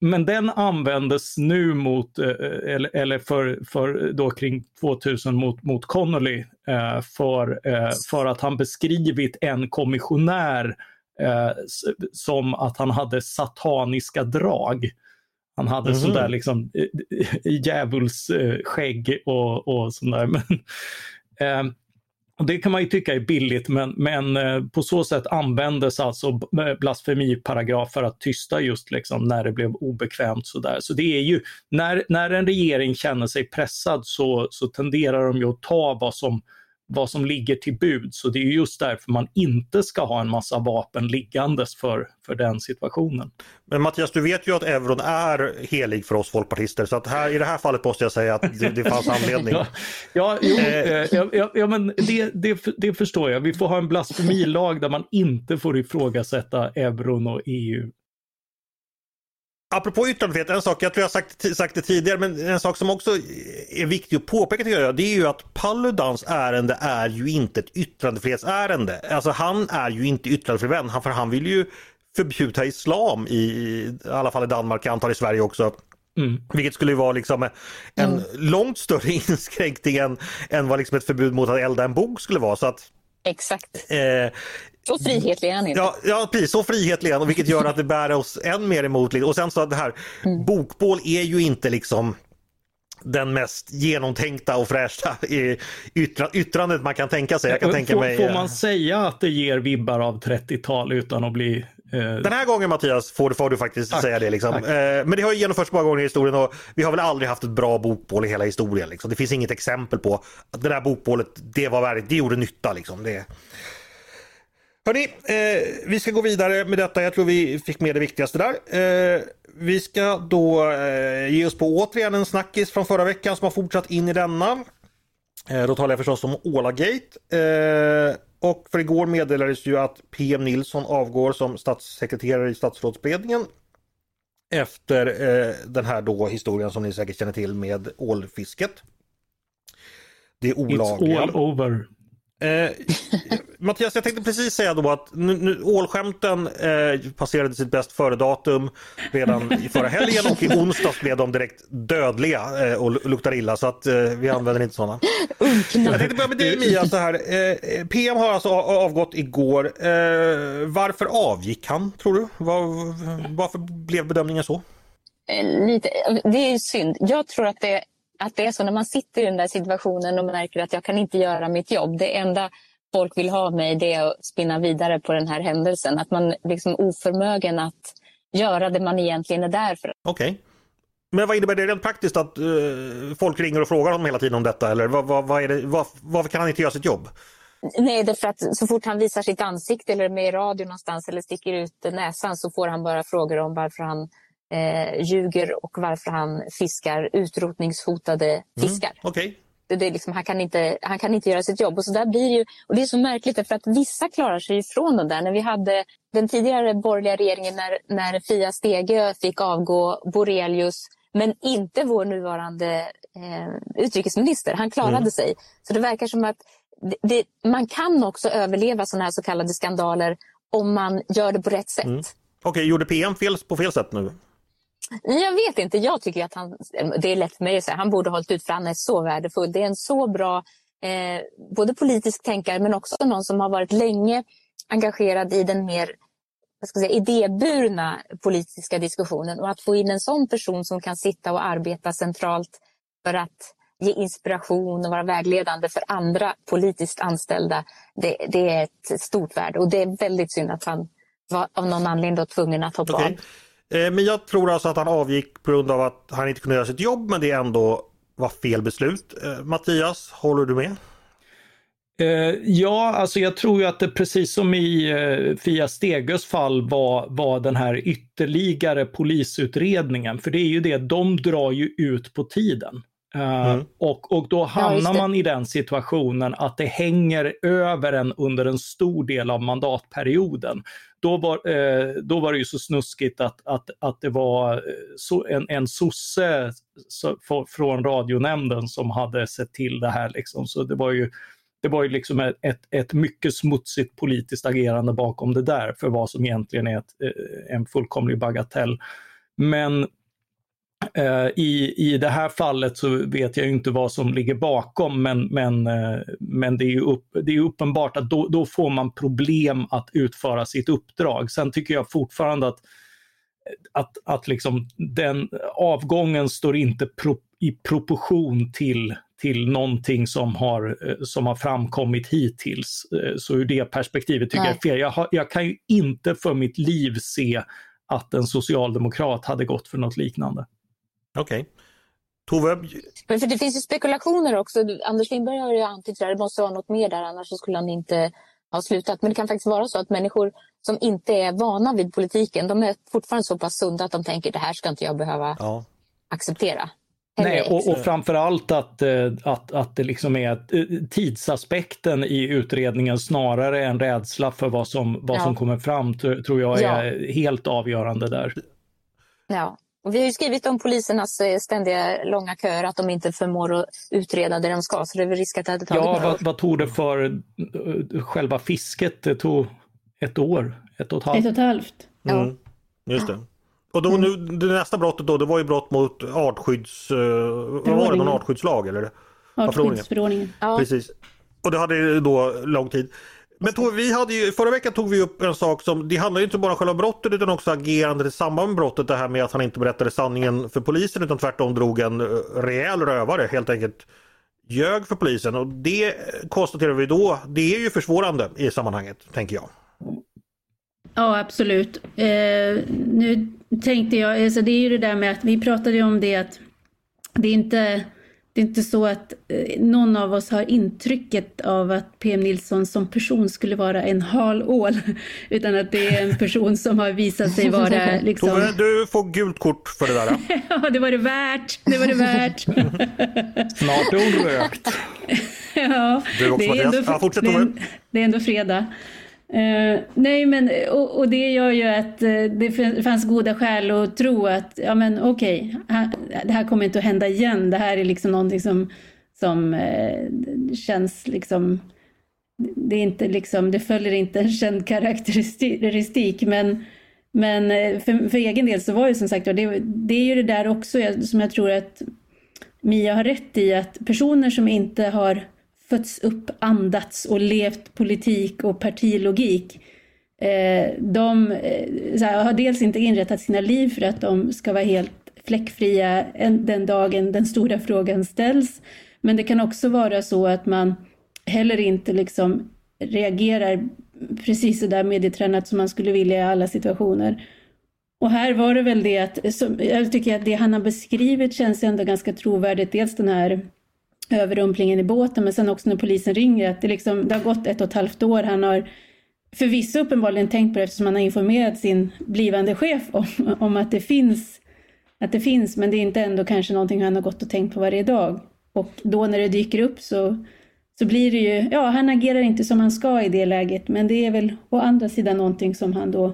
Speaker 3: men den användes nu mot, eh, eh eller, eller för, för då kring 2000 mot, mot Connolly eh, för, eh, för att han beskrivit en kommissionär eh, som att han hade sataniska drag. Han hade mm. sådär liksom djävulsskägg och, och sådär. Men, eh, och det kan man ju tycka är billigt men, men eh, på så sätt användes alltså blasfemiparagraf för att tysta just liksom när det blev obekvämt. Sådär. Så det är ju, när, när en regering känner sig pressad så, så tenderar de ju att ta vad som vad som ligger till bud. Så det är just därför man inte ska ha en massa vapen liggandes för, för den situationen.
Speaker 1: Men Mattias, du vet ju att euron är helig för oss folkpartister så att här, i det här fallet måste jag säga att det, det fanns anledning.
Speaker 3: ja, ja, jo, eh. eh. ja, ja, ja, men det, det, det förstår jag. Vi får ha en blasfemilag där man inte får ifrågasätta euron och EU
Speaker 1: Apropå yttrandefrihet, en sak, jag tror jag sagt, sagt det tidigare, men en sak som också är viktig att påpeka tycker jag, det är ju att Paludans ärende är ju inte ett yttrandefrihetsärende. Alltså han är ju inte yttrandefrihetsvän, för han vill ju förbjuda islam i, i alla fall i Danmark, jag antar i Sverige också. Mm. Vilket skulle vara liksom en mm. långt större inskränkning än, än vad liksom ett förbud mot att elda en bok skulle vara. Så att,
Speaker 2: Exakt.
Speaker 1: Eh,
Speaker 2: Så frihetlig är han inte.
Speaker 1: Ja, ja precis, så frihetlig är han, vilket gör att det bär oss än mer emot. Och sen så att det här, mm. bokbål är ju inte liksom den mest genomtänkta och fräscha yttra, yttrandet man kan tänka sig. Jag kan tänka
Speaker 3: får,
Speaker 1: mig,
Speaker 3: får man säga att det ger vibbar av 30-tal utan att bli
Speaker 1: eh... Den här gången Mattias får, får du faktiskt tack, säga det. Liksom. Eh, men det har genomförts många gånger i historien och vi har väl aldrig haft ett bra bokbål i hela historien. Liksom. Det finns inget exempel på att det där bokbålet, det var värdigt, det gjorde nytta. Liksom. Det... Hörni, eh, vi ska gå vidare med detta. Jag tror vi fick med det viktigaste där. Eh, vi ska då eh, ge oss på återigen en snackis från förra veckan som har fortsatt in i denna. Eh, då talar jag förstås om Ålagate. Eh, och för igår meddelades ju att PM Nilsson avgår som statssekreterare i statsrådsberedningen. Efter eh, den här då historien som ni säkert känner till med ålfisket. Det olagliga.
Speaker 3: It's all over.
Speaker 1: Eh, Mattias, jag tänkte precis säga då att nu, nu, ålskämten eh, passerade sitt bäst före-datum redan i förra helgen och i onsdags blev de direkt dödliga eh, och luktar illa så att eh, vi använder inte sådana. jag tänkte börja med dig Mia. Så här, eh, PM har alltså avgått igår. Eh, varför avgick han tror du? Var, varför blev bedömningen så?
Speaker 2: Eh, lite, det är synd. Jag tror att det att det är så när man sitter i den där situationen och märker att jag kan inte göra mitt jobb. Det enda folk vill ha mig det är att spinna vidare på den här händelsen. Att man liksom är oförmögen att göra det man egentligen är där för.
Speaker 1: Okej. Okay. Men vad innebär det rent praktiskt att uh, folk ringer och frågar honom hela tiden om detta? Eller vad, vad, vad det, vad, varför kan han inte göra sitt jobb?
Speaker 2: Nej, det är för att så fort han visar sitt ansikte eller är med i radio någonstans eller sticker ut näsan så får han bara frågor om varför han eh, ljuger och varför han fiskar utrotningshotade mm, fiskar.
Speaker 1: Mm, okay.
Speaker 2: det, det är liksom, han, kan inte, han kan inte göra sitt jobb. Och, så där blir ju, och det är så märkligt för att vissa klarar sig ifrån det där. När vi hade den tidigare borgerliga regeringen när, när Fia Stegö fick avgå, Borelius, men inte vår nuvarande eh, utrikesminister. Han klarade mm. sig. Så det verkar som att det, det, man kan också överleva sådana här så kallade skandaler om man gör det på rätt sätt. Mm.
Speaker 1: Okej, okay, gjorde PM fel på fel sätt nu?
Speaker 2: Jag vet inte. Jag tycker att han, det är lätt för mig att säga, han borde ha hållit ut för han är så värdefull. Det är en så bra eh, både politisk tänkare men också någon som har varit länge engagerad i den mer vad ska säga, idéburna politiska diskussionen. Och att få in en sån person som kan sitta och arbeta centralt för att ge inspiration och vara vägledande för andra politiskt anställda. Det, det är ett stort värde och det är väldigt synd att han var av någon anledning då tvungen att hoppa okay. av.
Speaker 1: Eh, men jag tror alltså att han avgick på grund av att han inte kunde göra sitt jobb men det ändå var fel beslut. Eh, Mattias, håller du med?
Speaker 3: Eh, ja, alltså jag tror ju att det precis som i Fia Stegös fall var, var den här ytterligare polisutredningen. För det är ju det, de drar ju ut på tiden. Mm. och, och då hamnar ja, man i den situationen att det hänger över en under en stor del av mandatperioden då var, eh, då var det ju så snuskigt att, att, att det var eh, so, en, en sosse från radionämnden som hade sett till det här. Liksom. Så det var ju, det var ju liksom ett, ett, mycket smutsigt politiskt agerande bakom det där för vad som egentligen är ett, eh, en fullkomlig bagatell. Men Eh, I, I det här fallet så vet jag inte vad som ligger bakom men, men, eh, men det, är upp, det är uppenbart att då, då, får man problem att utföra sitt uppdrag. Sen tycker jag fortfarande att, att, att liksom den avgången står inte pro, i proportion till, till någonting som har, eh, som har framkommit hittills. Så ur det perspektivet tycker Nej. jag fel. Jag, har, jag kan ju inte för mitt liv se att en socialdemokrat hade gått för något liknande.
Speaker 1: Okej. Okay. Tove?
Speaker 2: Men för det finns ju spekulationer också. Anders Lindberg har ju antytt att det måste vara något mer där annars så skulle han inte ha slutat. Men det kan faktiskt vara så att människor som inte är vana vid politiken de är fortfarande så pass sunda att de tänker det här ska inte jag behöva ja. acceptera.
Speaker 3: Nej, och, och framförallt att, eh, att, att det liksom är eh, tidsaspekten i utredningen snarare än rädsla för vad som, vad ja. som kommer fram tror jag är ja. helt avgörande där.
Speaker 2: Ja, och vi har ju skrivit om polisernas eh, ständiga långa köer, att de inte förmår att utreda det de ska. Så det är risk att det hade tagit
Speaker 3: Ja, vad, vad, tog det för uh, själva fisket? Det tog ett år, ett och ett halvt.
Speaker 4: Ett och ett halvt.
Speaker 1: Mm, just det. Och då, nu, det nästa brottet då, det var ju brott mot artskydds... Uh, vad var det, någon artskyddslag eller?
Speaker 4: Artskyddsförordningen.
Speaker 1: Ja. Precis. Och det hade då lång tid. Men Tove, vi hade ju, förra veckan tog vi upp en sak som, det handlar ju inte bara om själva brottet utan också agerandet i samband med brottet. Det här med att han inte berättade sanningen för polisen utan tvärtom drog en eh, rejäl rövare. Helt enkelt ljög för polisen och det konstaterar vi då, det är ju försvårande i sammanhanget, tänker jag.
Speaker 4: Ja, absolut. Eh, nu tänkte jag, alltså det är ju det där med att vi pratade om det att det är inte det är inte så att eh, någon av oss har intrycket av att PM Nilsson som person skulle vara en hal ål, utan att det är en person som har visat sig vara liksom...
Speaker 1: Tove, du får gult kort för det där.
Speaker 4: ja, det var det värt. Det var det värt.
Speaker 3: Snart är hon rökt.
Speaker 4: ja,
Speaker 1: du också, det är, ändå, ja, fortsätt, det, är,
Speaker 4: det är ändå fredag. Uh, nej men och, och, det gör ju att uh, det fanns goda skäl att tro att ja men okej, okay, det här kommer inte att hända igen. Det här är liksom någonting som, som uh, känns liksom det, är inte liksom, det följer inte en känd karaktäristik men, men för, för egen del så var ju som sagt det, det är ju det där också som jag tror att Mia har rätt i att personer som inte har fötts upp, andats och levt politik och partilogik. Eh, de eh, här, har dels inte inrättat sina liv för att de ska vara helt fläckfria den dagen den stora frågan ställs. Men det kan också vara så att man heller inte liksom reagerar precis så där medietränat som man skulle vilja i alla situationer. Och här var det väl det att, jag tycker att det han har beskrivit känns ändå ganska trovärdigt. Dels den här överrumplingen i båten men sen också när polisen ringer att det, liksom, det har gått ett och ett halvt år. Han har förvisso uppenbarligen tänkt på det eftersom han har informerat sin blivande chef om, om att, det finns, att det finns men det är inte ändå kanske någonting han har gått och tänkt på varje dag. Och då när det dyker upp så, så blir det ju, ja han agerar inte som han ska i det läget men det är väl å andra sidan någonting som han då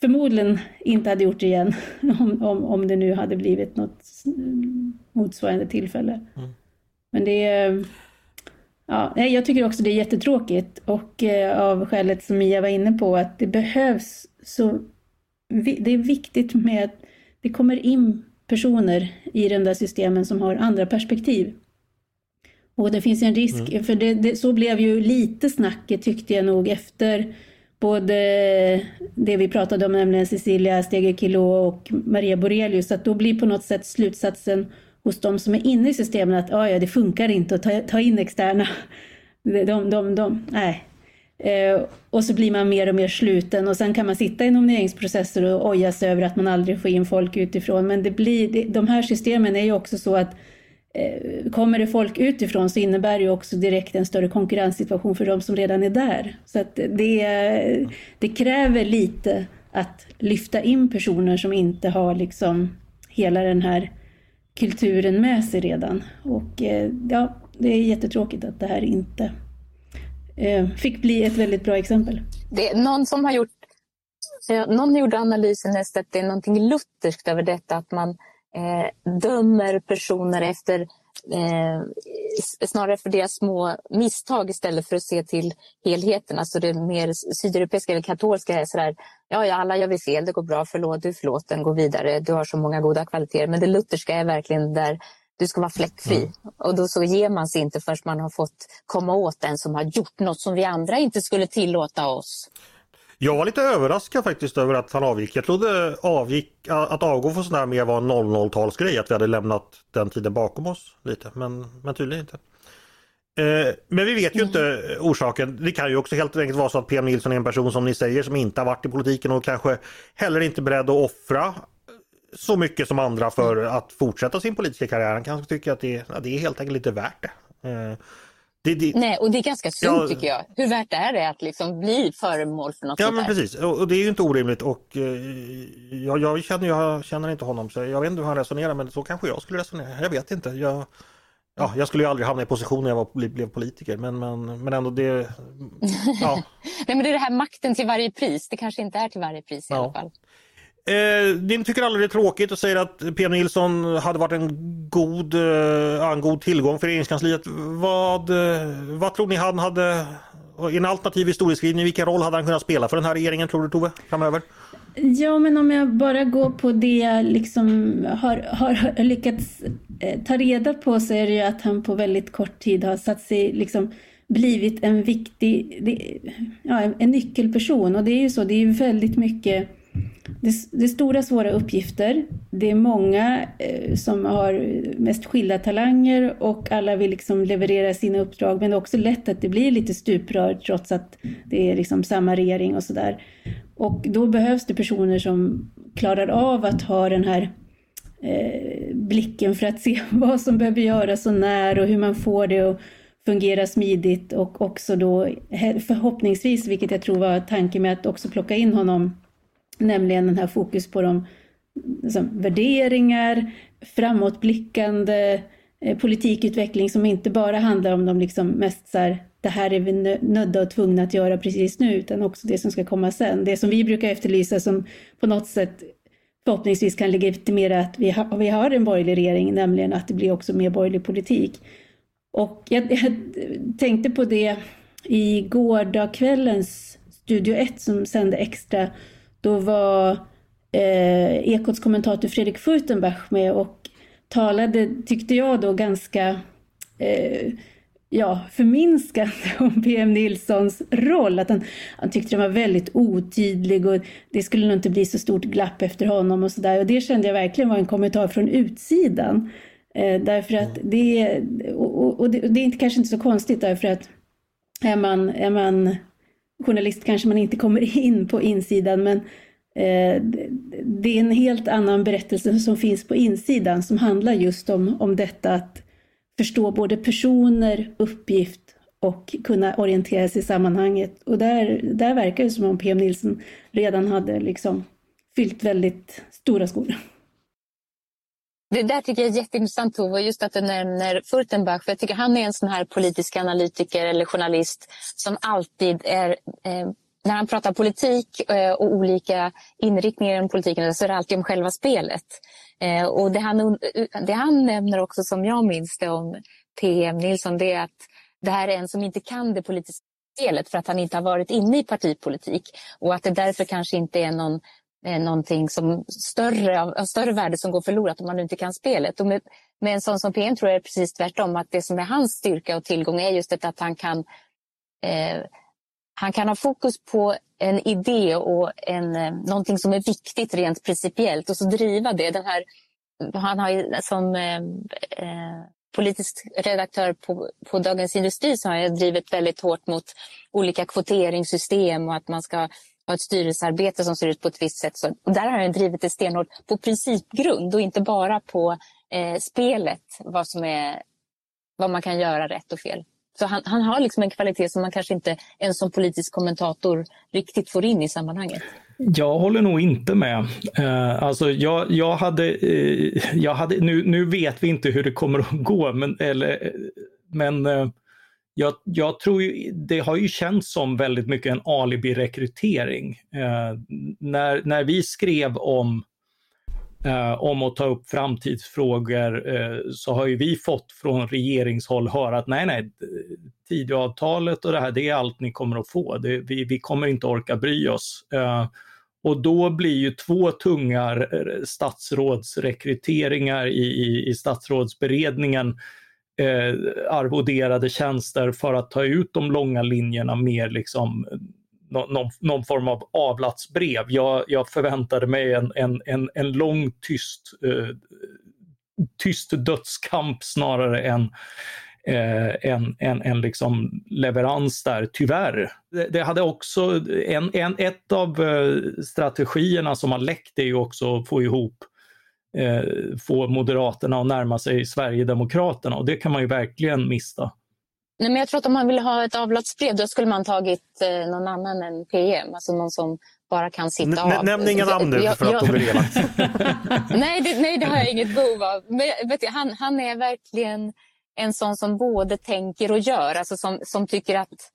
Speaker 4: förmodligen inte hade gjort igen om, om, om det nu hade blivit något motsvarande tillfälle. Mm. Men det är... Ja, jag tycker också det är jättetråkigt och eh, av skälet som Mia var inne på att det behövs så... Det är viktigt med att det kommer in personer i de där systemen som har andra perspektiv. Och det finns en risk, mm. för det, det, så blev ju lite snacket tyckte jag nog efter både det vi pratade om, nämligen Cecilia Steger och Maria Borelius, att då blir på något sätt slutsatsen hos de som är inne i systemen att ah, ja, det funkar inte att ta, ta in externa. De, de, de, nej. Eh, och så blir man mer och mer sluten och sen kan man sitta i nomineringsprocesser och oja sig över att man aldrig får in folk utifrån. Men det blir, det, de här systemen är ju också så att eh, kommer det folk utifrån så innebär det ju också direkt en större konkurrenssituation för de som redan är där. Så att det, det kräver lite att lyfta in personer som inte har liksom hela den här kulturen med sig redan. Och eh, ja, det är jättetråkigt att det här inte eh, fick bli ett väldigt bra exempel.
Speaker 2: Det är någon som har gjort eh, någon gjorde analysen att det är någonting lutherskt över detta att man eh, dömer personer efter eh, snarare för deras små misstag istället för att se till helheten. Alltså det mer sydeuropeiska eller katolska är sådär, ja, ja alla gör vi fel, det går bra, förlåt, du är förlåten, gå vidare, du har så många goda kvaliteter. Men det lutherska är verkligen där du ska vara fläckfri. Mm. Och då så ger man sig inte förrän man har fått komma åt den som har gjort något som vi andra inte skulle tillåta oss.
Speaker 1: Jag var lite överraskad faktiskt över att han avgick. Jag trodde avgick, att avgå från sån här mer var en 00-talsgrej, att vi hade lämnat den tiden bakom oss lite, men, men tydligen inte. Eh, men vi vet ju mm. inte orsaken. Det kan ju också helt enkelt vara så att PM Nilsson är en person som ni säger som inte har varit i politiken och kanske heller inte beredd att offra så mycket som andra för mm. att fortsätta sin politiska karriär. Han kanske tycker att det, ja, det är helt enkelt inte värt det. Eh,
Speaker 2: det, det, Nej, och det är ganska synd ja, tycker jag. Hur värt är det att liksom bli föremål för något
Speaker 1: Ja, men precis. Och, det är ju inte orimligt och eh, jag, jag, känner, jag känner inte honom så jag vet inte hur han resonerar men så kanske jag skulle resonera. Jag vet inte. Jag, ja, jag skulle ju aldrig hamna i position när jag var, blev politiker men, men, men ändå det...
Speaker 2: Ja. Nej, men det är det här makten till varje pris. Det kanske inte är till varje pris i ja. alla fall.
Speaker 1: Eh, ni tycker aldrig det är tråkigt och säger att P. Nilsson hade varit en god, eh, en god tillgång för regeringskansliet. Vad, eh, vad tror ni han hade, i en alternativ historieskrivning, vilken roll hade han kunnat spela för den här regeringen tror du Tove, framöver?
Speaker 4: Ja, men om jag bara går på det jag liksom har, har lyckats eh, ta reda på så är det ju att han på väldigt kort tid har satt sig liksom blivit en viktig, ja, en nyckelperson. Och det är ju så, det är väldigt mycket det, det är stora svåra uppgifter. Det är många eh, som har mest skilda talanger och alla vill liksom leverera sina uppdrag. Men det är också lätt att det blir lite stuprör trots att det är liksom samma regering och sådär. Och då behövs det personer som klarar av att ha den här eh, blicken för att se vad som behöver göras och när och hur man får det att fungera smidigt och också då förhoppningsvis, vilket jag tror var tanken med att också plocka in honom Nämligen den här fokus på de liksom, värderingar, framåtblickande eh, politikutveckling som inte bara handlar om de liksom mest så här, det här är vi nödda och tvungna att göra precis nu, utan också det som ska komma sen. Det som vi brukar efterlysa som på något sätt förhoppningsvis kan legitimera att vi har, vi har en borgerlig regering, nämligen att det blir också mer borgerlig politik. Och jag, jag tänkte på det i gårdagskvällens Studio 1 som sände extra då var eh, Ekots kommentator Fredrik Furtenbach med och talade, tyckte jag då, ganska eh, ja, förminskande om PM Nilssons roll. Att han, han tyckte den var väldigt otydlig och det skulle nog inte bli så stort glapp efter honom och sådär. Och det kände jag verkligen var en kommentar från utsidan. Eh, därför att det, och, och det, och det är kanske inte så konstigt därför att är man, är man journalist kanske man inte kommer in på insidan, men eh, det är en helt annan berättelse som finns på insidan som handlar just om, om detta att förstå både personer, uppgift och kunna orientera sig i sammanhanget. Och där, där verkar det som om PM Nilsson redan hade liksom fyllt väldigt stora skor.
Speaker 2: Det där tycker jag är jätteintressant Tove, just att du nämner Furtenbach. För jag tycker han är en sån här politisk analytiker eller journalist som alltid är eh, när han pratar politik eh, och olika inriktningar i politiken så är det alltid om själva spelet. Eh, och det han, eh, det han nämner också som jag minns det om PM Nilsson det är att det här är en som inte kan det politiska spelet för att han inte har varit inne i partipolitik och att det därför kanske inte är någon eh, någonting som större, av större värde som går förlorat om man inte kan spelet. Och med, med en sån som PM tror jag det är precis tvärtom, att det som är hans styrka och tillgång är just det att han kan eh, han kan ha fokus på en idé och en, eh, någonting som är viktigt rent principiellt och så driva det. Den här, han har som eh, eh, politisk redaktör på, på Dagens Industri så har jag drivit väldigt hårt mot olika kvoteringssystem och att man ska ha ett styrelsearbete som ser ut på ett visst sätt. Så, och där har jag drivit det stenhårt på principgrund och inte bara på eh, spelet, vad, som är, vad man kan göra rätt och fel. Så han, han, har liksom en kvalitet som man kanske inte ens som politisk kommentator riktigt får in i sammanhanget.
Speaker 3: Jag håller nog inte med. Uh, alltså jag, jag hade, uh, jag hade nu, nu vet vi inte hur det kommer att gå, men, eller, eh, men uh, jag, jag, tror ju, det har ju känts som väldigt mycket en alibi-rekrytering. Eh, när, när vi skrev om eh, om att ta upp framtidsfrågor eh, så har ju vi fått från regeringshåll höra att nej, nej, Tidöavtalet och det här, det är allt ni kommer att få. Det, vi, vi kommer inte orka bry oss. Eh, och då blir ju två tunga eh, statsrådsrekryteringar i, i, i statsrådsberedningen eh, arvoderade tjänster för att ta ut de långa linjerna mer liksom någon, någon, form av avlatsbrev. Jag, jag förväntade mig en, en, en, en lång tyst, eh, tyst dödskamp snarare än eh, en, en, en liksom leverans där, tyvärr. Det, det hade också, en, en, ett av eh, strategierna som har läckt är ju också att få ihop eh, få Moderaterna att närma sig Sverigedemokraterna och det kan man ju verkligen mista.
Speaker 2: Nej, men jag tror att om man vill ha ett avlatsbrev då skulle man tagit eh, någon annan än PM, alltså någon som bara kan sitta N av.
Speaker 1: Nämn inga namn nu för att de blir
Speaker 2: nej, det, nej, det har jag inget behov av. Men, vet du, han, han är verkligen en sån som både tänker och gör, alltså som, som tycker att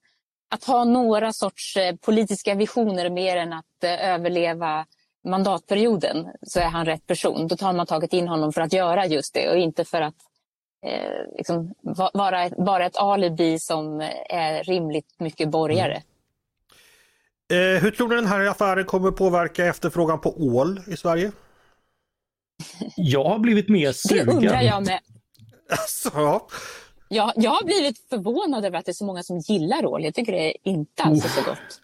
Speaker 2: att ha några sorts eh, politiska visioner mer än att eh, överleva mandatperioden så är han rätt person. Då tar man tagit in honom för att göra just det och inte för att eh, liksom, vara, vara ett alibi som är rimligt mycket borgare.
Speaker 1: Mm. Eh, hur tror du den här affären kommer påverka efterfrågan på ål i Sverige?
Speaker 3: Jag har blivit mer sugen.
Speaker 2: Det undrar jag med.
Speaker 1: Alltså, ja.
Speaker 2: Jag, jag har blivit förvånad över att det är så många som gillar ål. Jag tycker det är inte alls så gott.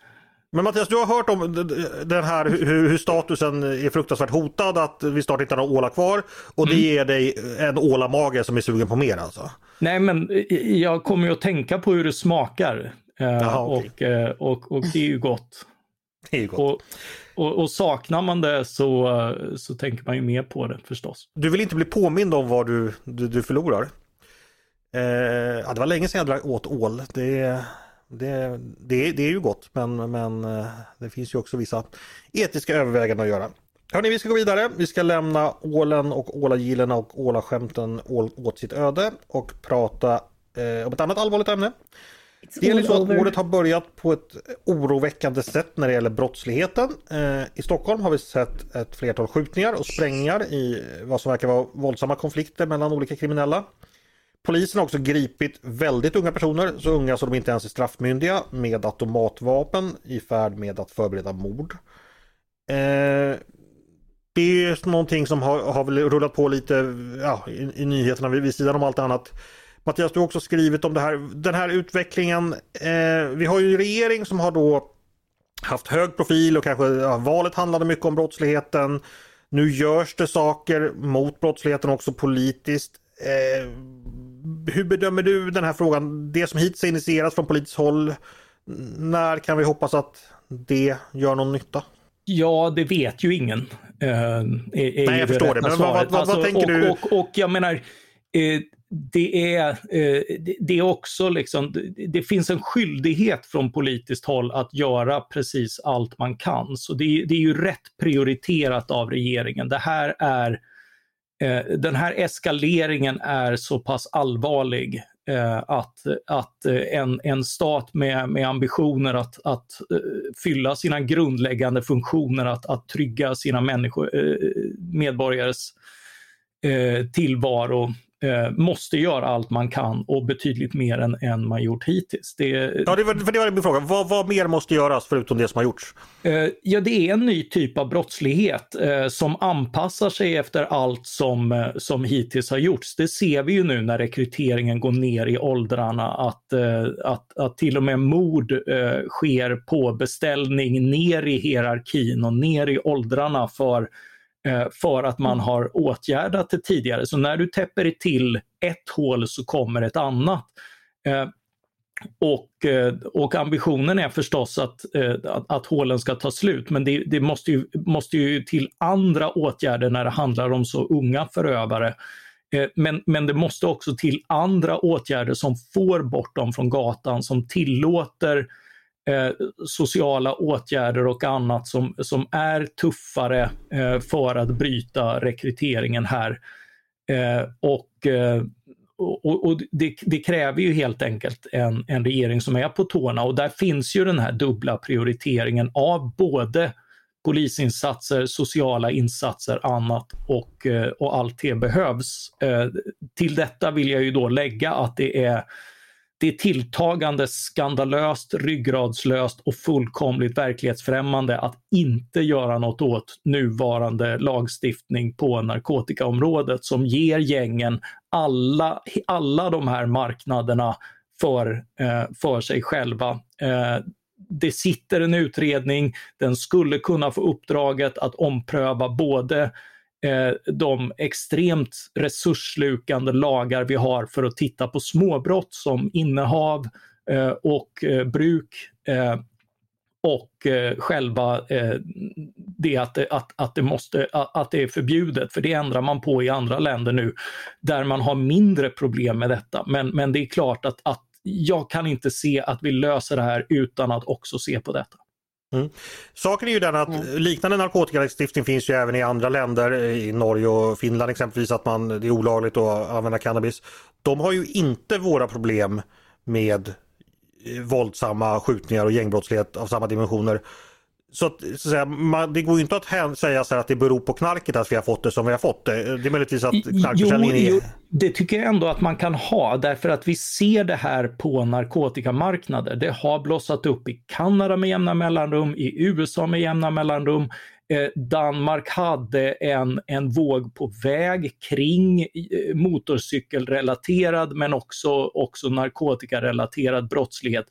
Speaker 1: Men Mattias, du har hört om den här hur, statusen är fruktansvärt hotad, att vi snart inte har några ålar kvar och det mm. ger dig en ålamage som är sugen på mer alltså?
Speaker 3: Nej, men jag kommer ju att tänka på hur det smakar. Eh, Jaha, okay. och, eh, och, och det är ju gott.
Speaker 1: Det är ju gott.
Speaker 3: Och, och, och, saknar man det så, så tänker man ju mer på det förstås.
Speaker 1: Du vill inte bli påmind om vad du, du, du förlorar? Eh, ja, det var länge sedan jag åt ål. Det, det, det, det är ju gott men, men eh, det finns ju också vissa etiska överväganden att göra. Hörni, vi ska gå vidare. Vi ska lämna ålen och ålagillarna och ålaskämten åt sitt öde och prata eh, om ett annat allvarligt ämne. Det är så att året har börjat på ett oroväckande sätt när det gäller brottsligheten. Eh, I Stockholm har vi sett ett flertal skjutningar och sprängningar i vad som verkar vara våldsamma konflikter mellan olika kriminella. Polisen har också gripit väldigt unga personer, så unga så de inte ens är straffmyndiga, med automatvapen i färd med att förbereda mord. Eh, det är någonting som har, har väl rullat på lite ja, i, i nyheterna vid, vid sidan om allt annat. Mattias, du har också skrivit om det här, den här utvecklingen. Eh, vi har ju en regering som har då haft hög profil och kanske ja, valet handlade mycket om brottsligheten. Nu görs det saker mot brottsligheten också politiskt. Eh, hur bedömer du den här frågan? Det som hittills initierats från politiskt håll. När kan vi hoppas att det gör någon nytta?
Speaker 3: Ja, det vet ju ingen.
Speaker 1: Uh, är, Nej, jag förstår det. Men vad, vad, vad, alltså, tänker
Speaker 3: och,
Speaker 1: du?
Speaker 3: Och, och, och jag menar, eh, det är, eh, det är också liksom, det finns en skyldighet från politiskt håll att göra precis allt man kan. Så det, det är ju rätt prioriterat av regeringen. Det här är Eh, Eh, den här eskaleringen är så pass allvarlig eh, att, att eh, en, en stat med, med ambitioner att, att eh, fylla sina grundläggande funktioner, att, att trygga sina människor, medborgares tillvaro eh, måste göra allt man kan och betydligt mer än, än man gjort hittills.
Speaker 1: Det, ja, det var, för det var min fråga. Vad, vad mer måste göras förutom det som har gjorts?
Speaker 3: Eh, ja, det är en ny typ av brottslighet eh, som anpassar sig efter allt som, eh, som hittills har gjorts. Det ser vi ju nu när rekryteringen går ner i åldrarna att, eh, att, att till och med mord eh, sker på beställning ner i hierarkin och ner i åldrarna för för att man mm. har åtgärdat det tidigare. Så när du täpper till ett hål så kommer ett annat. Eh, och, eh, och ambitionen är förstås att, att, att hålen ska ta slut, men det, det, måste, ju, måste ju till andra åtgärder när det handlar om så unga förövare. Men, men det måste också till andra åtgärder som får bort dem från gatan, som tillåter eh, sociala åtgärder och annat som, som är tuffare eh, för att bryta rekryteringen här. Eh, och, eh, och, och det, det, kräver ju helt enkelt en, en regering som är på tårna och där finns ju den här dubbla prioriteringen av både polisinsatser, sociala insatser, annat och, eh, och allt det behövs. Eh, till detta vill jag ju då lägga att det är det är tilltagande skandalöst, ryggradslöst och fullkomligt verklighetsfrämmande att inte göra något åt nuvarande lagstiftning på narkotikaområdet som ger gängen alla, alla de här marknaderna för, eh, för sig själva. Eh, det sitter en utredning, den skulle kunna få uppdraget att ompröva både Eh, Eh, de extremt resursslukande lagar vi har för att titta på småbrott som innehav eh, och eh, bruk eh, och eh, själva det att, att, att, det måste, att det är förbjudet, för det ändrar man på i andra länder nu där man har mindre problem med detta. Men, men det är klart att, att jag kan inte se att vi löser det här utan att också se på detta.
Speaker 1: Mm. Saken är ju den att mm. liknande narkotikalagstiftning finns ju även i andra länder, i Norge och Finland exempelvis, att man, det är olagligt att använda cannabis. De har ju inte våra problem med eh, våldsamma skjutningar och gängbrottslighet av samma dimensioner. Så, att, så att säga, man, det går ju inte att säga så att det beror på knarket att vi har fått det som vi har fått det. Det är möjligtvis att knarkförsäljningen är... Jo,
Speaker 3: det tycker jag ändå att man kan ha därför att vi ser det här på narkotikamarknader. Det har blossat upp i Kanada med jämna mellanrum, i USA med jämna mellanrum. Eh, Danmark hade en, en våg på väg kring eh, motorcykelrelaterad men också, också narkotikarelaterad brottslighet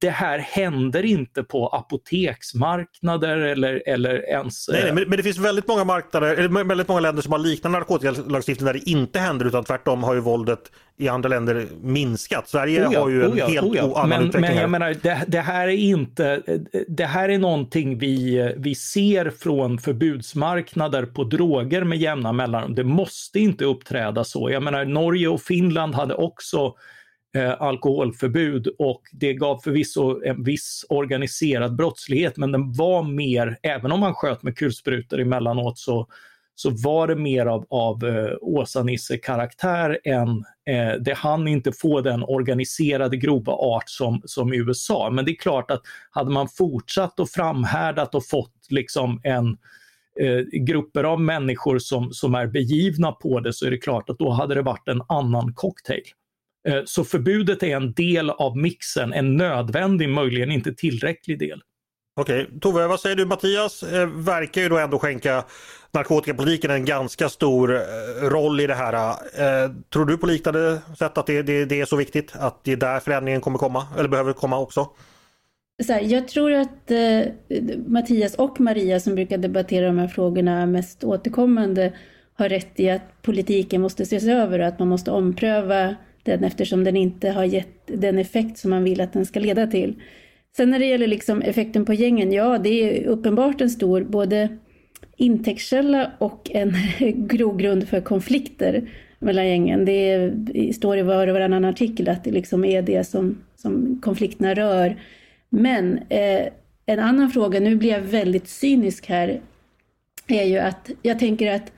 Speaker 3: det här händer inte på apoteksmarknader eller, eller ens...
Speaker 1: Nej, nej men, men, det finns väldigt många marknader, eller väldigt många länder som har liknande narkotikalagstiftning där det inte händer utan tvärtom har ju våldet i andra länder minskat. Sverige oh ja, har ju en oh ja, helt oh ja. annan
Speaker 3: men,
Speaker 1: utveckling.
Speaker 3: Men jag menar, det, det, här är inte, det här är någonting vi, vi ser från förbudsmarknader på droger med jämna mellanrum. Det måste inte uppträda så. Jag menar, Norge och Finland hade också eh, alkoholförbud och det gav förvisso en viss organiserad brottslighet men den var mer, även om man sköt med kulsprutor emellanåt så, så var det mer av, av eh, Åsa-Nisse-karaktär än eh, det hann inte få den organiserade grova art som, som i USA. Men det är klart att hade man fortsatt och framhärdat och fått liksom en eh, grupper av människor som, som är begivna på det så är det klart att då hade det varit en annan cocktail. Eh, så förbudet är en del av mixen, en nödvändig, möjligen inte tillräcklig del.
Speaker 1: Okej, Tove, vad säger du? Mattias eh, verkar ju då ändå skänka narkotikapolitiken en ganska stor eh, roll i det här. tror du på liknande sätt att det, det, det, är så viktigt att det är där förändringen kommer komma, eller behöver komma också?
Speaker 4: Så här, jag tror att eh, Mattias och Maria som brukar debattera de här frågorna mest återkommande har rätt i att politiken måste ses över och att man måste ompröva den eftersom den inte har gett den effekt som man vill att den ska leda till. Sen när det gäller liksom effekten på gängen, ja det är uppenbart en stor både intäktskälla och en grogrund för konflikter mellan gängen. Det, är, det står i var och varannan artikel att det liksom är det som, som konflikterna rör. Men eh, en annan fråga, nu blir jag väldigt cynisk här, är ju att jag tänker att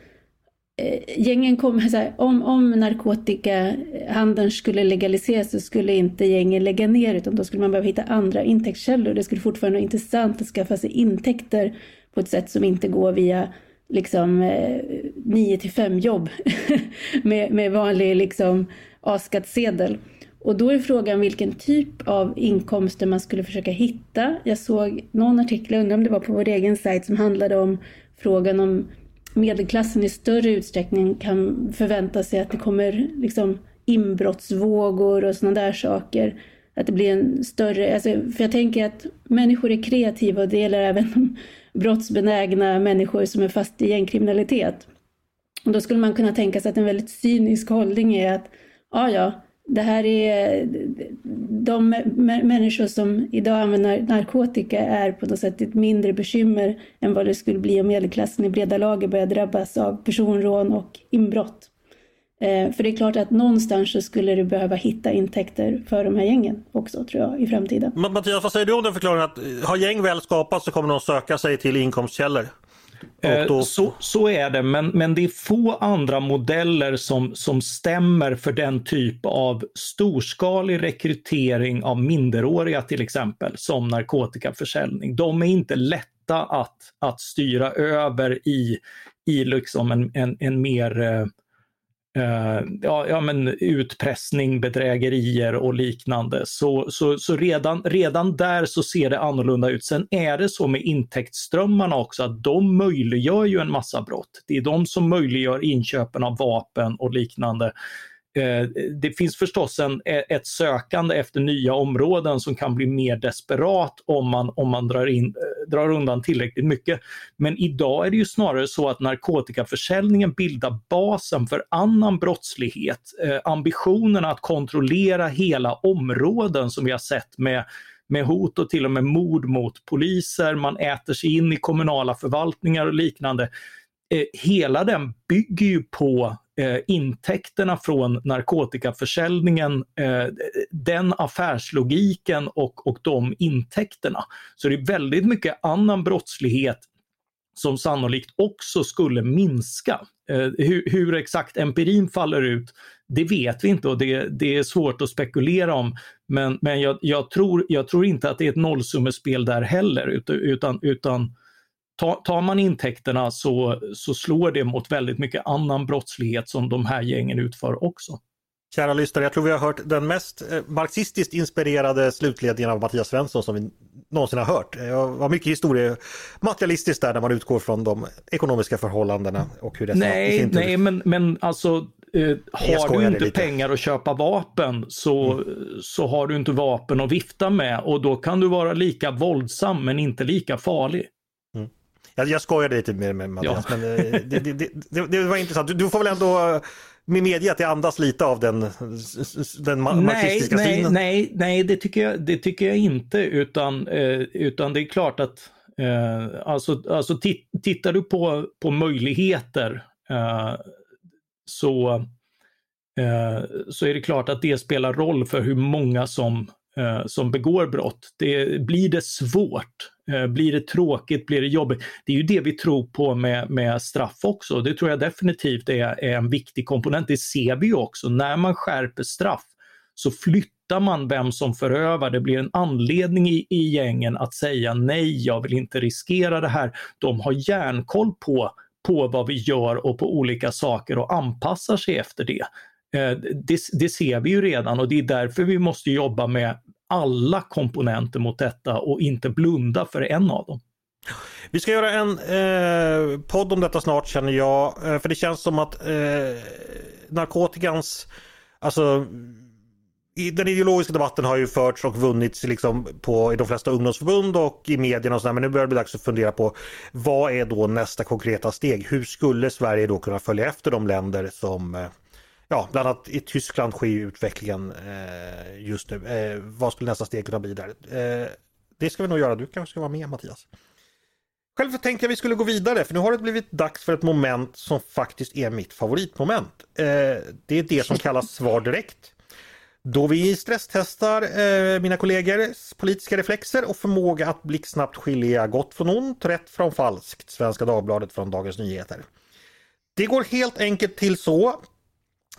Speaker 4: Eh, gängen kommer, så här, om, om narkotikahandeln skulle legaliseras så skulle inte gängen lägga ner utan då skulle man behöva hitta andra intäktskällor. Det skulle fortfarande vara intressant att skaffa sig intäkter på ett sätt som inte går via liksom eh, 9 till 5 jobb med, med vanlig liksom A-skattsedel. Och då är frågan vilken typ av inkomster man skulle försöka hitta. Jag såg någon artikel, jag undrar om det var på vår egen sajt, som handlade om frågan om medelklassen i större utsträckning kan förvänta sig att det kommer liksom inbrottsvågor och sådana där saker. Att det blir en större, alltså, för jag tänker att människor är kreativa och det gäller även brottsbenägna människor som är fast i gängkriminalitet. Och då skulle man kunna tänka sig att en väldigt cynisk hållning är att ah, ja, ja, det här är de människor som idag använder narkotika är på något sätt ett mindre bekymmer än vad det skulle bli om medelklassen i breda lager börjar drabbas av personrån och inbrott. Eh, för det är klart att någonstans så skulle du behöva hitta intäkter för de här gängen också tror jag i framtiden.
Speaker 1: Mattias, vad säger du om den förklaringen att eh, har gäng väl skapats så kommer de söka sig till inkomstkällor?
Speaker 3: Eh, då... Så, så är det, men, men det är få andra modeller som, som stämmer för den typ av storskalig rekrytering av minderåriga till exempel, som narkotikaförsäljning. De är inte lätta att, att styra över i, i liksom en, en, en mer eh, Eh, ja, ja, men utpressning, bedrägerier och liknande. Så, så, så redan, redan där så ser det annorlunda ut. Sen är det så med intäktsströmmarna också att de möjliggör ju en massa brott. Det är de som möjliggör inköpen av vapen och liknande. Eh, det finns förstås en, e-, ett sökande efter nya områden som kan bli mer desperat om man, om man drar, in, eh, drar undan tillräckligt mycket. Men idag är det ju snarare så att narkotikaförsäljningen bildar basen för annan brottslighet. Eh, ambitionen att kontrollera hela områden som vi har sett med med hot och till och med mord mot poliser, man äter sig in i kommunala förvaltningar och liknande. Eh, hela den bygger ju på eh, intäkterna från narkotikaförsäljningen, eh, den affärslogiken och, och de intäkterna. Så det är väldigt mycket annan brottslighet som sannolikt också skulle minska. Eh, hur, hur, exakt empirin faller ut, det vet vi inte och det, det är svårt att spekulera om. Men, men jag, jag, tror, jag tror inte att det är ett nollsummespel där heller, utan, utan tar man intäkterna så, så slår det mot väldigt mycket annan brottslighet som de här gängen utför också.
Speaker 1: Kära lyssnare, jag tror vi har hört den mest eh, marxistiskt inspirerade slutledningen av Mattias Svensson som vi någonsin har hört. Det var mycket historia materialistiskt där när man utgår från de ekonomiska förhållandena och hur det
Speaker 3: Nej, nej men, men alltså eh, har du inte pengar att köpa vapen så, mm. så har du inte vapen att vifta med och då kan du vara lika våldsam men inte lika farlig.
Speaker 1: Jag, jag skojade lite med, med Mattias, ja. men eh, det, det, det, det, var intressant. Du, du får väl ändå med medge att det andas lite av den, den marxistiska
Speaker 3: nej,
Speaker 1: synen?
Speaker 3: Nej, nej, det tycker jag, det tycker jag inte utan, eh, utan det är klart att eh, alltså, alltså tittar du på, på möjligheter eh, så, eh, så är det klart att det spelar roll för hur många som, eh, som begår brott. Det, blir det svårt Eh, Eh, blir det tråkigt, blir det jobbigt? Det är ju det vi tror på med, med straff också. Det tror jag definitivt är, är en viktig komponent. Det ser vi ju också. När man skärper straff så flyttar man vem som förövar. Det blir en anledning i, i gängen att säga nej, jag vill inte riskera det här. De har järnkoll på, på vad vi gör och på olika saker och anpassar sig efter det. Eh, det, det, ser vi ju redan och det är därför vi måste jobba med, alla komponenter mot detta och inte blunda för en av dem.
Speaker 1: Vi ska göra en eh, podd om detta snart känner jag. Eh, för det känns som att eh, narkotikans, alltså den ideologiska debatten har ju förts och vunnits liksom på, i de flesta ungdomsförbund och i medierna och sådär. Men nu börjar det bli dags att fundera på vad är då nästa konkreta steg? Hur skulle Sverige då kunna följa efter de länder som eh, ja, bland annat i Tyskland sker utvecklingen eh, just nu. Eh, vad skulle nästa steg kunna bli där? Eh, det ska vi nog göra. Du kanske ska vara med Mattias. Själv tänkte jag vi skulle gå vidare för nu har det blivit dags för ett moment som faktiskt är mitt favoritmoment. Eh, det är det som kallas svar direkt. Då vi stresstestar eh, mina kollegors politiska reflexer och förmåga att blixtsnabbt skilja gott från ont, rätt från falskt. Svenska Dagbladet från Dagens Nyheter. Det går helt enkelt till så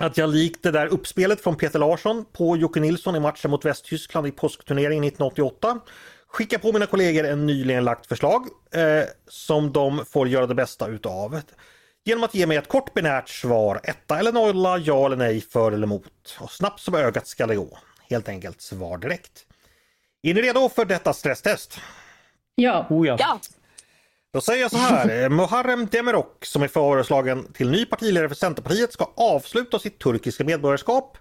Speaker 1: att jag likt det där uppspelet från Peter Larsson på Jocke Nilsson i matchen mot Västtyskland i påskturneringen 1988 skickar på mina kollegor en nyligen lagt förslag eh, som de får göra det bästa utav. Genom att ge mig ett kort binärt svar, etta eller nolla, ja eller nej, för eller emot. Och snabbt som ögat ska det gå. Helt enkelt svar direkt. Är ni redo för detta stresstest?
Speaker 4: Ja.
Speaker 3: Oh ja. ja.
Speaker 1: Då säger jag så här, Muharrem Demirok som är föreslagen till ny partiledare för Centerpartiet ska avsluta sitt turkiska medborgarskap.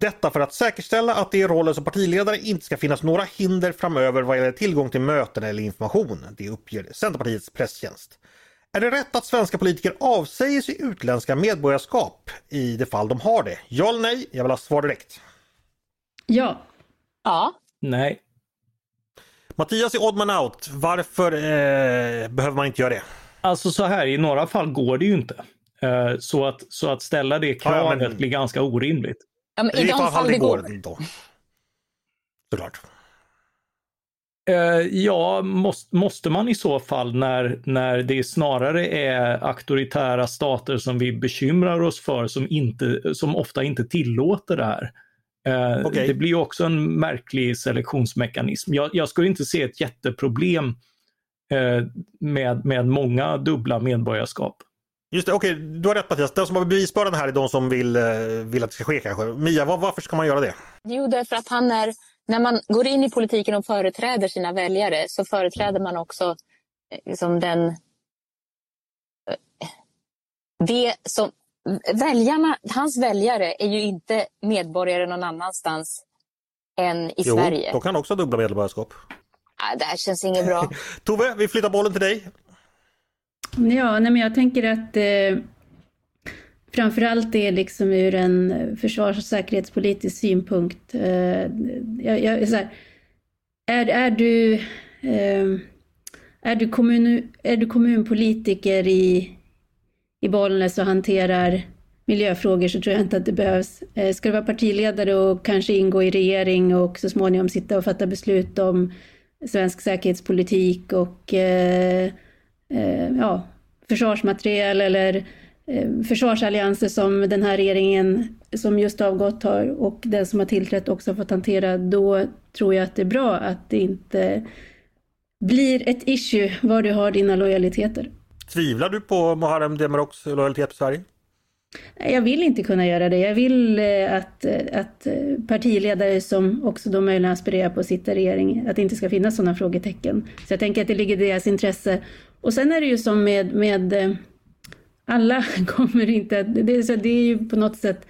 Speaker 1: Detta för att säkerställa att det i rollen som partiledare inte ska finnas några hinder framöver vad gäller tillgång till möten eller information. Det uppger Centerpartiets presstjänst. Är det rätt att svenska politiker avsäger sig utländska medborgarskap i det fall de har det? Ja eller nej? Jag vill ha svar direkt.
Speaker 4: Ja.
Speaker 2: Ja.
Speaker 3: Nej.
Speaker 1: Mattias är odd man out. Varför eh, behöver man inte göra det?
Speaker 3: Alltså så här, i några fall går det ju inte. Eh, så, att, så att ställa det kravet ja, men... blir ganska orimligt.
Speaker 2: Ja, men I, I de fall, fall det går. går då.
Speaker 1: Såklart.
Speaker 3: Eh, ja, måste, måste man i så fall när, när det snarare är auktoritära stater som vi bekymrar oss för som, inte, som ofta inte tillåter det här. Eh, okay. Det blir också en märklig selektionsmekanism. Jag, jag skulle inte se ett jätteproblem eh, med, med många dubbla medborgarskap.
Speaker 1: Just det, okej, okay, du har rätt Mattias. De som har bevisbördan här är de som vill, eh, vill att det ska ske kanske. Mia, var, varför ska man göra det?
Speaker 2: Jo, därför att han är, när man går in i politiken och företräder sina väljare så företräder man också liksom den det som väljarna, hans väljare är ju inte medborgare någon annanstans än i jo, Sverige.
Speaker 1: de kan också ha dubbla medborgarskap.
Speaker 2: Ah, det här känns inget bra.
Speaker 1: Tove, vi flyttar bollen till dig.
Speaker 4: Ja, nej men jag tänker att eh, framförallt det är liksom ur en försvars och säkerhetspolitisk synpunkt. Eh, jag, jag, så här, är, är du eh, är du, kommun, är du kommunpolitiker i i Bollnäs och hanterar miljöfrågor så tror jag inte att det behövs. Eh, ska du vara partiledare och kanske ingå i regering och så småningom sitta och fatta beslut om svensk säkerhetspolitik och eh, eh, ja, försvarsmateriel eller eh, försvarsallianser som den här regeringen som just avgått har och den som har tillträtt också fått hantera, då tror jag att det är bra att det inte blir ett issue var du har dina lojaliteter.
Speaker 1: Tvivlar du på Muharrem Demiroks lojalitet till Sverige?
Speaker 4: Jag vill inte kunna göra det. Jag vill eh, att, eh, att eh, partiledare som också då möjligen aspirerar på att sitta i regering, att det inte ska finnas sådana frågetecken. Så jag tänker att det ligger i deras intresse. Och sen är det ju som med, med alla kommer inte att, det, så det är ju på något sätt,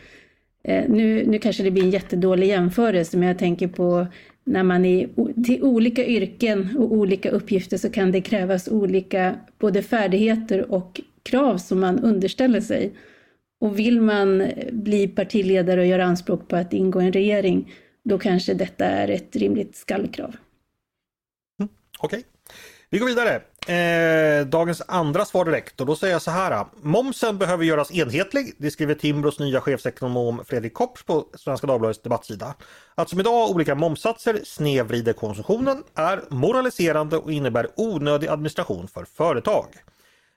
Speaker 4: nu, nu kanske det blir en jättedålig jämförelse, men jag tänker på när man är till olika yrken och olika uppgifter så kan det krävas olika både färdigheter och krav som man underställer sig. Och vill man eh, bli partiledare och göra anspråk på att ingå i en regering, då kanske detta är ett rimligt skallkrav.
Speaker 1: Mm, Okej. Okay. Vi går vidare. Eh, dagens andra svar direkt och då säger jag så här. Momsen behöver göras enhetlig. Det skriver Timbros nya chefsekonom Fredrik Kopps på Svenska Dagbladets debattsida. Att som idag olika momsatser snedvrider konsumtionen, är moraliserande och innebär onödig administration för företag.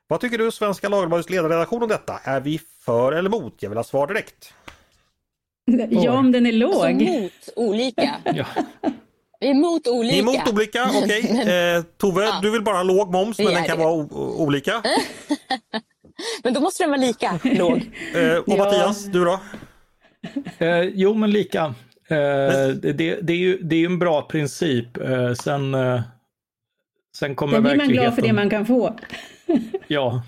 Speaker 1: Vad tycker du Svenska Dagbladets ledarredaktion om detta? Är vi för eller emot? Jag vill ha svar direkt.
Speaker 4: Ja, om den är låg. Alltså
Speaker 2: mot olika. ja. Vi är emot olika.
Speaker 1: Ni är emot olika, okej. Okay. Eh, Tove, ja. du vill bara ha låg moms men den kan det. vara olika.
Speaker 2: men då måste den vara lika låg.
Speaker 1: Eh, och ja. Mattias, du då?
Speaker 3: Eh, jo, men lika. Eh, det, det, är ju, det är en bra princip. Eh, sen, eh, sen kommer
Speaker 4: Sen
Speaker 3: blir man
Speaker 4: glad för det man kan få.
Speaker 3: ja.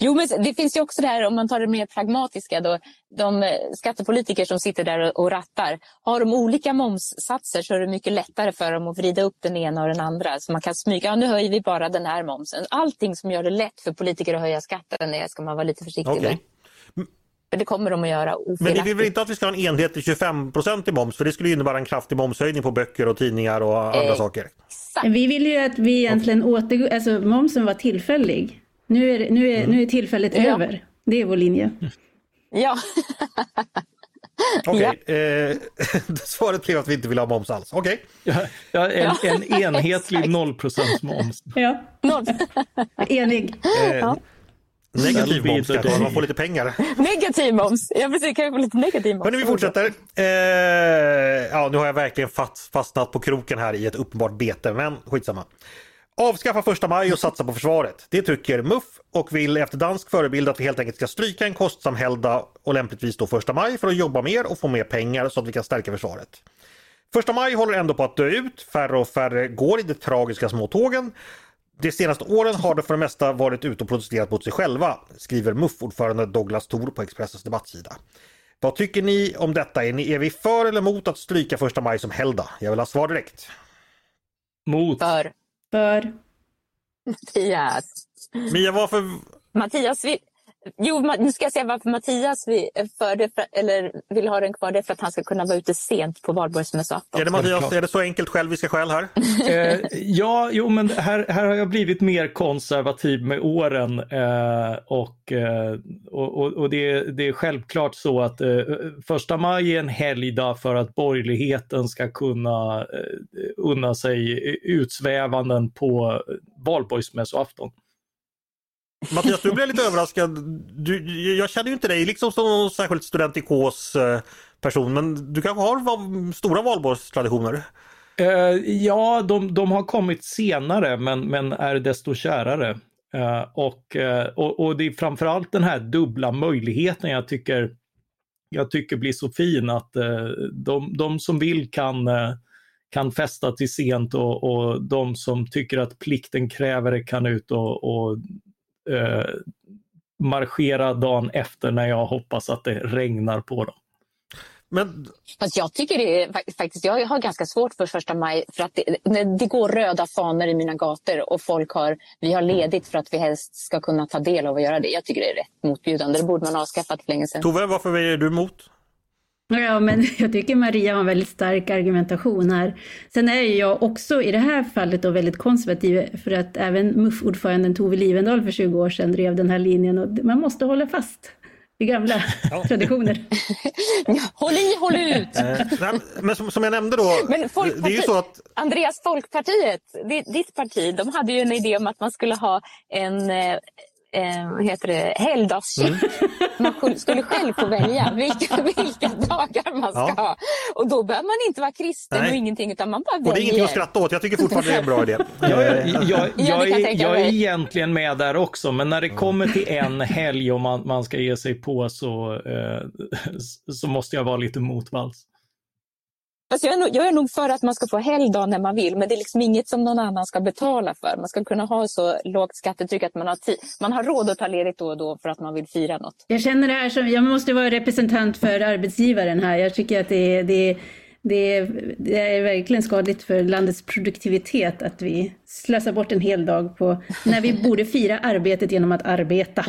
Speaker 2: Jo, men det finns ju också det här om man tar det mer pragmatiska. Då, de eh, skattepolitiker som sitter där och rattar. Har de olika momssatser så är det mycket lättare för dem att vrida upp den ena och den andra. Så man kan smyga, ja, nu höjer vi bara den här momsen. Allting som gör det lätt för politiker att höja skatten det ska man vara lite försiktig okay. med. För det kommer de att göra
Speaker 1: Men ni vill väl inte att vi ska ha en enhetlig 25% i moms? För det skulle innebära en kraftig momshöjning på böcker och tidningar och andra eh, saker.
Speaker 4: Vi vill ju att vi egentligen återgår, alltså momsen var tillfällig. Nu är, nu är, nu är tillfället ja. över. Det är vår linje.
Speaker 2: Ja.
Speaker 1: Okej, okay. eh, svaret blev att vi inte vill ha moms alls. Okej.
Speaker 3: Okay. Ja, en, en enhetlig 0 moms.
Speaker 4: Ja, noll. Enig. Eh, ja.
Speaker 1: Negativ moms kanske, man får lite pengar.
Speaker 2: Negativ moms, ja precis, kan vi få lite negativ moms.
Speaker 1: Hörni, vi fortsätter. Eh, ja, nu har jag verkligen fastnat på kroken här i ett uppenbart bete, men skitsamma. Avskaffa första maj och satsa på försvaret. Det tycker MUF och vill efter dansk förebild att vi helt enkelt ska stryka en kostsam helgdag och lämpligtvis då första maj för att jobba mer och få mer pengar så att vi kan stärka försvaret. Första maj håller ändå på att dö ut. Färre och färre går i de tragiska små tågen. De senaste åren har det för det mesta varit ute och protesterat mot sig själva, skriver MUF-ordförande Douglas Thor på Expressens debattsida. Vad tycker ni om detta? Är, ni, är vi för eller emot att stryka första maj som helgdag? Jag vill ha svar direkt.
Speaker 3: Mot.
Speaker 2: För.
Speaker 4: För?
Speaker 2: Mattias.
Speaker 1: Mia, varför?
Speaker 2: Mattias, vi, Jo, nu ska jag säga varför Mattias vill, för det, för, eller vill ha den kvar. Det är för att han ska kunna vara ute sent på valborgsmässoafton.
Speaker 1: Är det Mattias, är det så enkelt själviska skäl här?
Speaker 3: eh, ja, jo men här, här har jag blivit mer konservativ med åren. Eh, och eh, och, och det, det, är självklart så att eh, första maj är en helgdag för att borgerligheten ska kunna eh, unna sig utsvävanden på valborgsmässoafton.
Speaker 1: Mattias, du blev lite överraskad. Du, jag känner ju inte dig liksom som någon särskilt studentikos eh, person, men du kanske har stora valborgstraditioner?
Speaker 3: Uh, ja, de, de, har kommit senare men, men är desto kärare. Uh, och, uh, och, och, det är framförallt den här dubbla möjligheten jag tycker, jag tycker blir så fin att de, de som vill kan, kan festa till sent och, och de som tycker att plikten kräver det kan ut och, och eh, marschera dagen efter när jag hoppas att det regnar på dem.
Speaker 2: Men... Fast jag tycker det är faktiskt, jag har ganska svårt för första maj för att det, det går röda fanor i mina gator och folk har, vi har ledigt för att vi helst ska kunna ta del av att göra det. Jag tycker det är rätt motbjudande. Det borde man ha avskaffat för länge sedan.
Speaker 1: Tove, varför är du emot?
Speaker 4: Ja, men jag tycker Maria har en väldigt stark argumentation här. Sen är jag också i det här fallet då väldigt konservativ för att även MUF-ordföranden Tove Livendal för 20 år sedan drev den här linjen och man måste hålla fast vid gamla ja. traditioner.
Speaker 2: håll i, håll ut!
Speaker 1: Eh, men som, som, jag nämnde då, men det är ju så att...
Speaker 2: Andreas, Folkpartiet, ditt parti, de hade ju en idé om att man skulle ha en eh, eh, heter det, helgdagstjänst. Mm. Man skulle själv få välja vilka, vilka dagar man ska ja. ha. Och då behöver man inte vara kristen Nej. och ingenting utan man bara väljer.
Speaker 1: Och det är ingenting att skratta åt, jag tycker fortfarande det är en bra idé.
Speaker 3: jag, jag, jag, jag, är, jag är egentligen med där också, men när det kommer till en helg och man, man ska ge sig på så, eh, så måste jag vara lite motvalls.
Speaker 2: Alltså jag, är nog, jag är nog för att man ska få helgdag när man vill, men det är liksom inget som någon annan ska betala för. Man ska kunna ha så lågt skattetryck att man har, man har råd att ta ledigt då och då för att man vill fira något.
Speaker 4: Jag känner det här som, jag måste vara representant för arbetsgivaren här. Jag tycker att det är, det är, det är, det är verkligen skadligt för landets produktivitet att vi slösar bort en hel dag på när vi borde fira arbetet genom att arbeta.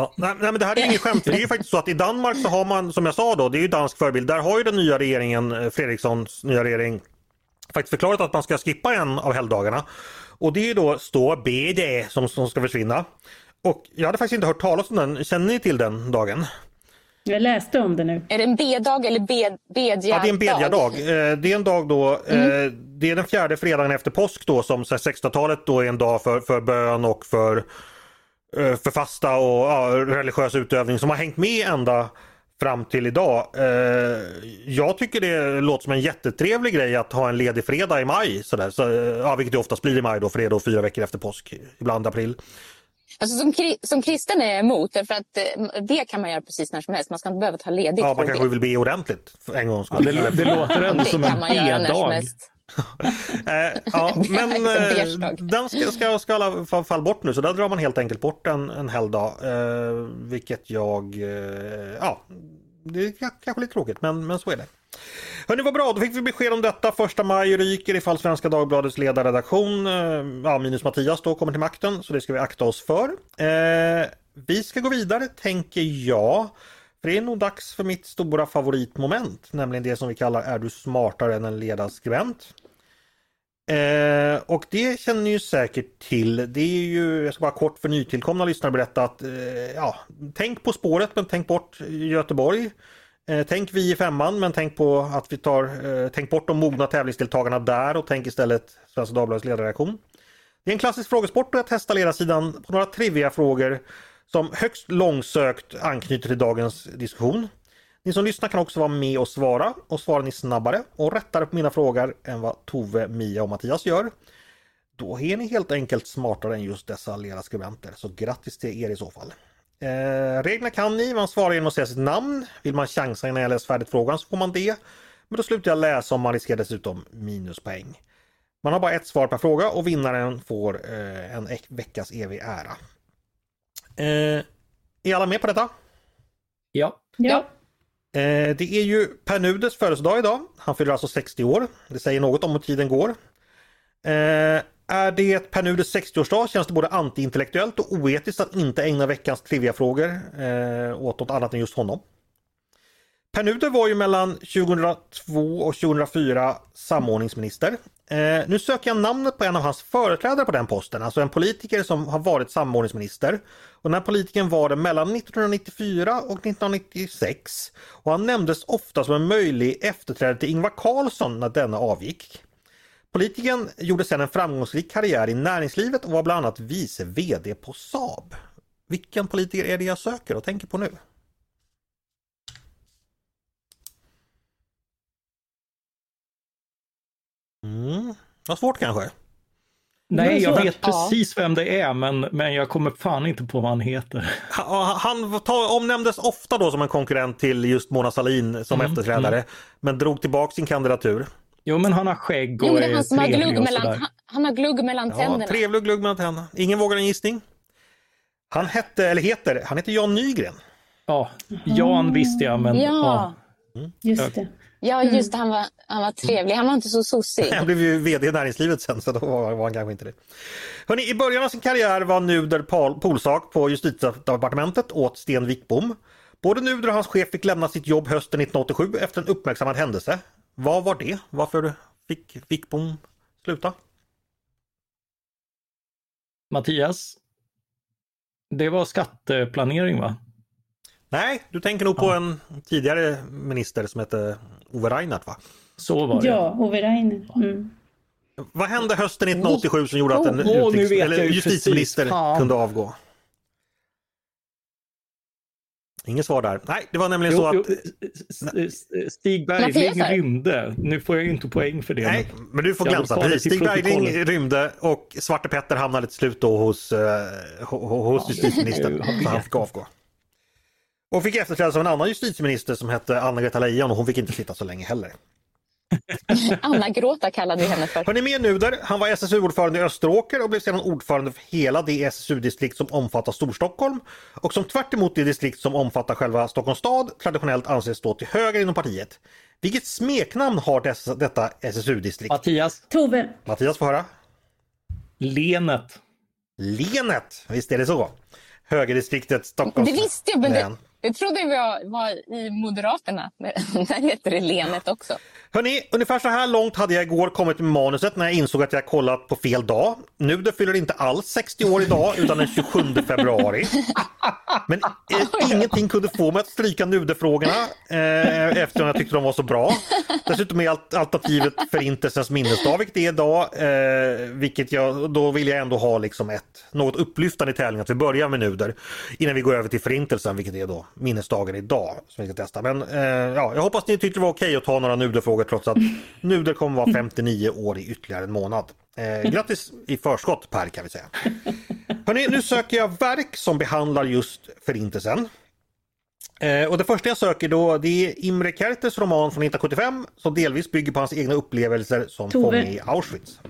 Speaker 1: Ja, nej, nej, men det här är inget skämt. Det är ju faktiskt så att i Danmark så har man, som jag sa då, det är ju dansk förebild. Där har ju den nya regeringen, eh, Fredrikssons nya regering, faktiskt förklarat att man ska skippa en av helgdagarna. Och det är då stå BD som, som ska försvinna. Och jag hade faktiskt inte hört talas om den. Känner ni till den dagen?
Speaker 4: Jag läste om det nu.
Speaker 2: Är det en B-dag eller bedja-dag?
Speaker 1: Ja, det är en bedja-dag. Eh, det är en dag då, eh, mm. det är den fjärde fredagen efter påsk då som 1600-talet då är en dag för, för bön och för för fasta och ja, religiös utövning som har hängt med ända fram till idag. Eh, jag tycker det låter som en jättetrevlig grej att ha en ledig fredag i maj. Sådär. Så, ja, vilket det oftast blir i maj då, för det är då fyra veckor efter påsk, ibland april.
Speaker 2: Alltså som, som kristen är jag emot, för att eh, det kan man göra precis när som helst. Man ska inte behöva ta ledigt.
Speaker 1: Ja, man kanske vill be ordentligt en gång.
Speaker 3: Ja, det, det låter ändå som en B-dag.
Speaker 1: Eh, ja, men eh, den ska, ska, ska alla fall bort nu så där drar man helt enkelt bort en, en helgdag. Eh, vilket jag, eh, ja, det är kanske lite tråkigt men, men så är det. Hörni vad bra, då fick vi besked om detta. Första maj ryker ifall Svenska Dagbladets ledarredaktion, eh, ja, minus Mattias då, kommer till makten. Så det ska vi akta oss för. Vi ska gå vidare tänker jag. För det är nog dags för mitt stora favoritmoment, nämligen det som vi kallar Är du smartare än en ledarskribent? Eh, och det känner ni ju säkert till. Det är ju, jag ska bara kort för nytillkomna lyssnare berätta att eh, ja, tänk på spåret men tänk bort Göteborg. Eh, tänk vi i femman men tänk på att vi tar, eh, tänk bort de mogna tävlingsdeltagarna där och tänk istället Svenska Dagbladets ledarreaktion. Det är en klassisk frågesport och jag testar ledarsidan på några trivia frågor som högst långsökt anknyter till dagens diskussion. Ni som lyssnar kan också vara med och svara och svarar ni snabbare och rättare på mina frågor än vad Tove, Mia och Mattias gör. Då är ni helt enkelt smartare än just dessa ledarskribenter, så grattis till er i så fall. Eh, reglerna kan ni, man svarar genom att säga sitt namn. Vill man chansa innan jag läst färdigt frågan så får man det. Men då slutar jag läsa och man riskerar dessutom minuspoäng. Man har bara ett svar per fråga och vinnaren får eh, en veckas evig ära. Eh, är alla med på detta?
Speaker 3: Ja.
Speaker 4: Ja.
Speaker 1: Eh, det är ju Per Nuders födelsedag idag. Han fyller alltså 60 år. Det säger något om hur tiden går. Eh, är det Per Nuders 60-årsdag känns det både antiintellektuellt och oetiskt att inte ägna veckans triviafrågor eh, åt något annat än just honom. Per Nuder var ju mellan 2002 och 2004 samordningsminister. Eh, nu söker jag namnet på en av hans företrädare på den posten, alltså en politiker som har varit samordningsminister. Och den här politikern var det mellan 1994 och 1996. Och han nämndes ofta som en möjlig efterträdare till Ingvar Carlsson när denna avgick. Politikern gjorde sedan en framgångsrik karriär i näringslivet och var bland annat vice VD på Saab. Vilken politiker är det jag söker och tänker på nu? Mm. Vad svårt kanske?
Speaker 3: Nej, jag vet precis vem det är men, men jag kommer fan inte på vad han heter.
Speaker 1: Han, omnämndes ofta då som en konkurrent till just Mona Sahlin som mm, efterträdare. Mm. Men drog tillbaka sin kandidatur.
Speaker 3: Jo men han har skägg och
Speaker 2: jo,
Speaker 3: men det är han som har glugg
Speaker 2: mellan, han, han, har glugg mellan tänderna.
Speaker 1: Ja, trevlig glugg mellan tänderna. Ingen vågar en gissning. Han hette, eller heter, han heter Jan Nygren.
Speaker 3: Ja, Jan visste jag men...
Speaker 2: Ja,
Speaker 4: ja. just det.
Speaker 2: Ja, mm. just det. Han var, han var trevlig. Han var inte så sossig.
Speaker 1: Han blev ju VD i näringslivet sen, så då var, var han kanske inte det. Hörrni, I början av sin karriär var Nuder polsak på justitiedepartementet åt Sten Wickbom. Både Nuder och hans chef fick lämna sitt jobb hösten 1987 efter en uppmärksammad händelse. Vad var det? Varför fick Wickbom sluta?
Speaker 3: Mattias? Det var skatteplanering va?
Speaker 1: Nej, du tänker nog på en tidigare minister som hette Ove Reinhardt va?
Speaker 3: Så var det.
Speaker 4: Ja, Ove Reinhardt. Mm.
Speaker 1: Vad hände hösten 1987 som gjorde att en oh, oh, utrikes, eller justitieminister kunde avgå? Inget svar där. Nej, det var nämligen jo, så att...
Speaker 3: Jo, Stig Bergling rymde. Nu får jag ju inte poäng för det.
Speaker 1: Nej, men du får glänsa. Stig Bergling rymde och Svarte Petter hamnade till slut då hos, uh, hos justitieministern. så han fick avgå. Och fick efterträdas av en annan justitieminister som hette Anna-Greta Leijon och hon fick inte sitta så länge heller.
Speaker 2: Anna-Gråta kallade vi henne för.
Speaker 1: Hörni med Nuder, han var SSU-ordförande i Österåker och blev sedan ordförande för hela det SSU-distrikt som omfattar Storstockholm och som tvärt det distrikt som omfattar själva Stockholms stad traditionellt anses stå till höger inom partiet. Vilket smeknamn har dessa, detta SSU-distrikt?
Speaker 3: Mattias.
Speaker 4: Tove.
Speaker 1: Mattias får höra.
Speaker 3: Lenet.
Speaker 1: Lenet, visst är det så. Högerdistriktet Stockholms
Speaker 2: Det visste jag, men det, det trodde jag var i Moderaterna. Där heter det Lenet också.
Speaker 1: Hörni, ungefär så här långt hade jag igår kommit med manuset när jag insåg att jag kollat på fel dag. Nu det fyller inte alls 60 år idag utan den 27 februari. Men eh, ingenting kunde få mig att stryka Nude-frågorna eh, eftersom jag tyckte de var så bra. Dessutom är alt alternativet Förintelsens minnesdag, vilket är idag. Eh, vilket jag, då vill jag ändå ha liksom ett något upplyftande i tävlingen att vi börjar med Nuder innan vi går över till Förintelsen, vilket är då minnesdagen idag som vi ska testa. Men eh, ja, jag hoppas ni tyckte det var okej att ta några Nuder-frågor trots att Nuder kommer vara 59 år i ytterligare en månad. Eh, grattis i förskott Per kan vi säga. Hörrni, nu söker jag verk som behandlar just Förintelsen. Eh, och det första jag söker då det är Imre Kertes roman från 1975 som delvis bygger på hans egna upplevelser som fånge i Auschwitz.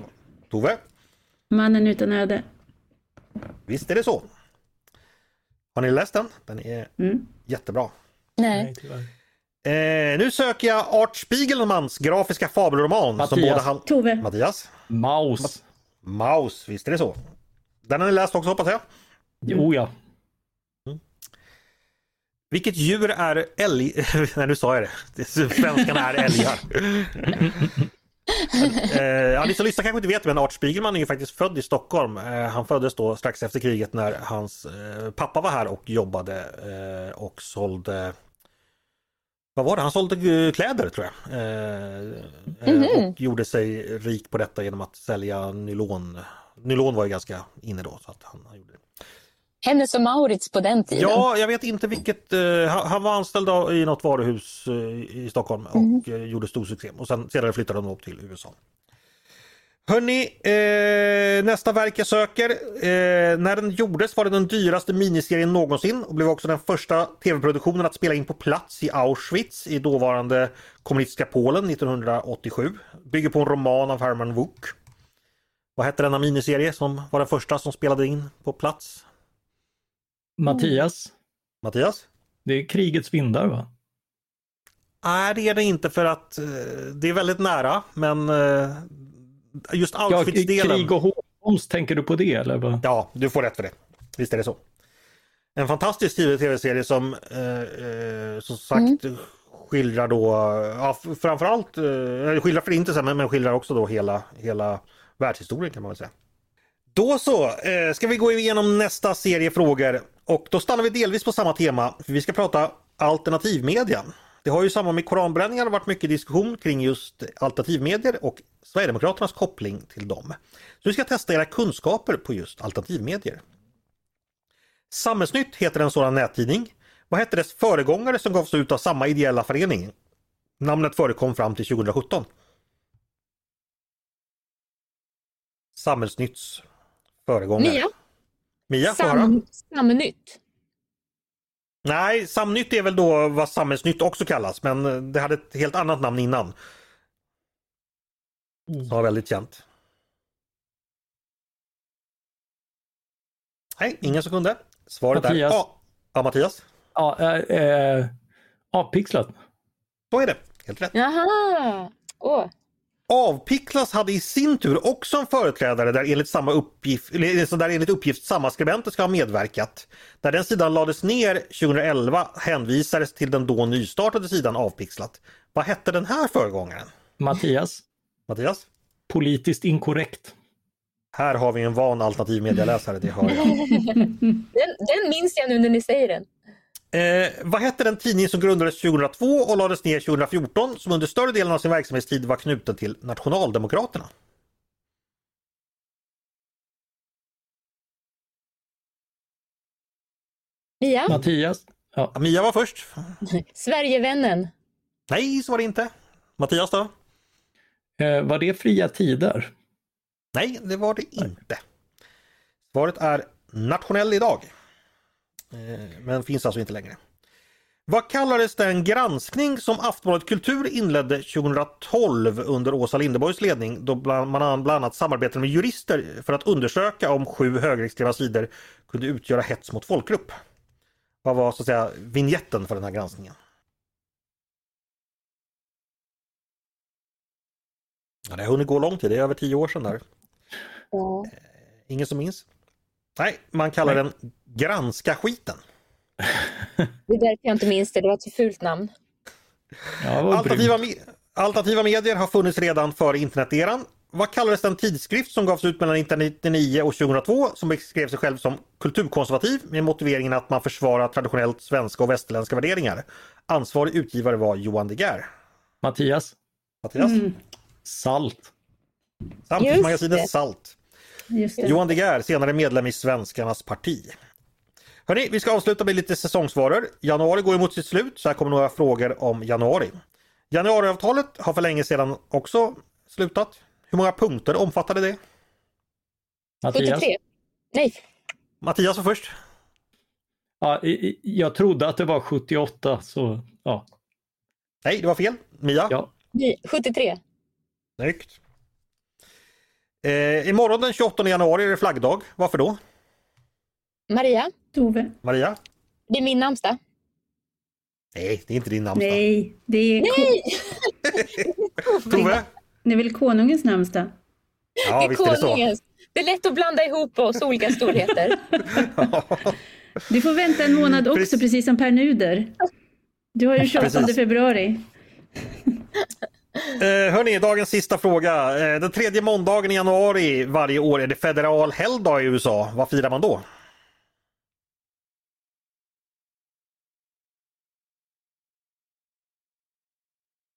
Speaker 1: Tove?
Speaker 4: Mannen utan öde.
Speaker 1: Visst är det så. Har ni läst den? Den är mm. jättebra.
Speaker 2: Nej.
Speaker 1: Eh, nu söker jag Art Spiegelmans grafiska fabelroman.
Speaker 3: Mattias.
Speaker 1: Som båda han...
Speaker 4: Tove.
Speaker 1: Mattias.
Speaker 3: Maus.
Speaker 1: Ma Maus, visst är det så. Den har ni läst också hoppas jag?
Speaker 3: Jo ja.
Speaker 1: Mm. Vilket djur är älg... Nej nu sa jag det. Svenskarna är älgar. eh, ja, ni som lyssnar kanske inte vet men Art Spiegelman är ju faktiskt född i Stockholm. Eh, han föddes då strax efter kriget när hans eh, pappa var här och jobbade och sålde vad var det? Han sålde kläder tror jag. Mm -hmm. Och gjorde sig rik på detta genom att sälja nylon. Nylon var ju ganska inne då. Så att han, gjorde.
Speaker 2: Hennes och Maurits på den tiden?
Speaker 1: Ja, jag vet inte vilket. Uh, han var anställd i något varuhus uh, i Stockholm och mm. uh, gjorde stor succé. Och sen senare flyttade de upp till USA. Hörni, eh, nästa verk jag söker. Eh, när den gjordes var det den dyraste miniserien någonsin och blev också den första tv-produktionen att spela in på plats i Auschwitz i dåvarande kommunistiska Polen 1987. Bygger på en roman av Herman Wouk. Vad hette denna miniserie som var den första som spelade in på plats?
Speaker 3: Mattias.
Speaker 1: Mattias?
Speaker 3: Det är Krigets vindar va?
Speaker 1: Nej det är det inte för att eh, det är väldigt nära men eh, just Auschwitz-delen.
Speaker 3: Ja, krig och hårdkonst, tänker du på det eller?
Speaker 1: Ja, du får rätt för det. Visst är det så. En fantastisk tv-serie som eh, eh, som sagt mm. skildrar då, ja, framförallt eh, skildrar förintelsen men, men skildrar också då hela, hela världshistorien kan man väl säga. Då så, eh, ska vi gå igenom nästa serie frågor och då stannar vi delvis på samma tema. För vi ska prata alternativmedia. Det har ju i samband med koranbränningar varit mycket diskussion kring just alternativmedier och Sverigedemokraternas koppling till dem. Så vi ska testa era kunskaper på just alternativmedier. Samhällsnytt heter en sådan nättidning. Vad hette dess föregångare som gavs ut av samma ideella förening? Namnet förekom fram till 2017. Samhällsnytts föregångare.
Speaker 2: Nya.
Speaker 1: Mia, Sam,
Speaker 2: Samnytt.
Speaker 1: Nej, Samnytt är väl då vad Samhällsnytt också kallas, men det hade ett helt annat namn innan. Som var väldigt känt. Nej, ingen som kunde. Svaret
Speaker 3: Mattias.
Speaker 1: är A. Ja, Mattias?
Speaker 3: Ja, äh, äh, avpixlat.
Speaker 1: Så är det. Helt rätt.
Speaker 2: Jaha! Oh.
Speaker 1: Avpixlas hade i sin tur också en företrädare där enligt, samma uppgift, där enligt uppgift samma skribenter ska ha medverkat. När den sidan lades ner 2011 hänvisades till den då nystartade sidan Avpixlat. Vad hette den här föregångaren?
Speaker 3: Mattias.
Speaker 1: Mattias?
Speaker 3: Politiskt inkorrekt.
Speaker 1: Här har vi en van alternativ medieläsare, det hör jag.
Speaker 2: den, den minns jag nu när ni säger den.
Speaker 1: Eh, vad hette den tidning som grundades 2002 och lades ner 2014 som under större delen av sin verksamhetstid var knuten till Nationaldemokraterna?
Speaker 2: Mia?
Speaker 3: Mattias?
Speaker 1: Ja. Mia var först.
Speaker 2: Sverigevännen.
Speaker 1: Nej, så var det inte. Mattias då?
Speaker 3: Eh, var det fria tider?
Speaker 1: Nej, det var det inte. Svaret är nationell idag. Eh, men finns alltså inte längre. Vad kallades den granskning som Aftonbladet Kultur inledde 2012 under Åsa Linderborgs ledning då man bland annat samarbetade med jurister för att undersöka om sju högerextrema sidor kunde utgöra hets mot folkgrupp? Vad var så att säga vignetten för den här granskningen? Ja, det har hunnit gå lång tid, det är över tio år sedan där. Eh, ingen som minns? Nej, man kallar Nej. den Granska skiten.
Speaker 2: Det är därför jag inte minns det, det var ett så fult namn.
Speaker 1: Ja, alternativa, me alternativa medier har funnits redan före interneteran. Vad kallades den tidskrift som gavs ut mellan 1999 och 2002 som beskrev sig själv som kulturkonservativ med motiveringen att man försvarar traditionellt svenska och västerländska värderingar? Ansvarig utgivare var Johan De Geer.
Speaker 3: Mattias?
Speaker 1: Mattias? Mm.
Speaker 3: Salt.
Speaker 1: Samtidsmagasinet Salt. Johan De Geer, senare medlem i Svenskarnas parti. Hörrni, vi ska avsluta med lite säsongsvaror. Januari går mot sitt slut så här kommer några frågor om januari. Januariavtalet har för länge sedan också slutat. Hur många punkter omfattade det?
Speaker 2: Mattias? 73. Nej.
Speaker 1: Mattias var först.
Speaker 3: Ja, jag trodde att det var 78 så ja.
Speaker 1: Nej, det var fel. Mia?
Speaker 2: Ja. 73.
Speaker 1: Snyggt. Eh, imorgon den 28 januari är det flaggdag. Varför då?
Speaker 2: Maria.
Speaker 4: Tove.
Speaker 1: Maria.
Speaker 2: Det är min namnsdag.
Speaker 1: Nej, det är inte din namnsdag.
Speaker 4: Nej, det är...
Speaker 2: Nej!
Speaker 1: Tove.
Speaker 4: Det är väl konungens namnsdag?
Speaker 1: Ja, det är visst är det så.
Speaker 2: Det är lätt att blanda ihop oss olika storheter.
Speaker 4: Du får vänta en månad också, precis, precis som Per Nuder. Du har ju 28 precis. februari.
Speaker 1: Eh, hörni, dagens sista fråga. Eh, den tredje måndagen i januari varje år är det federal helgdag i USA. Vad firar man då?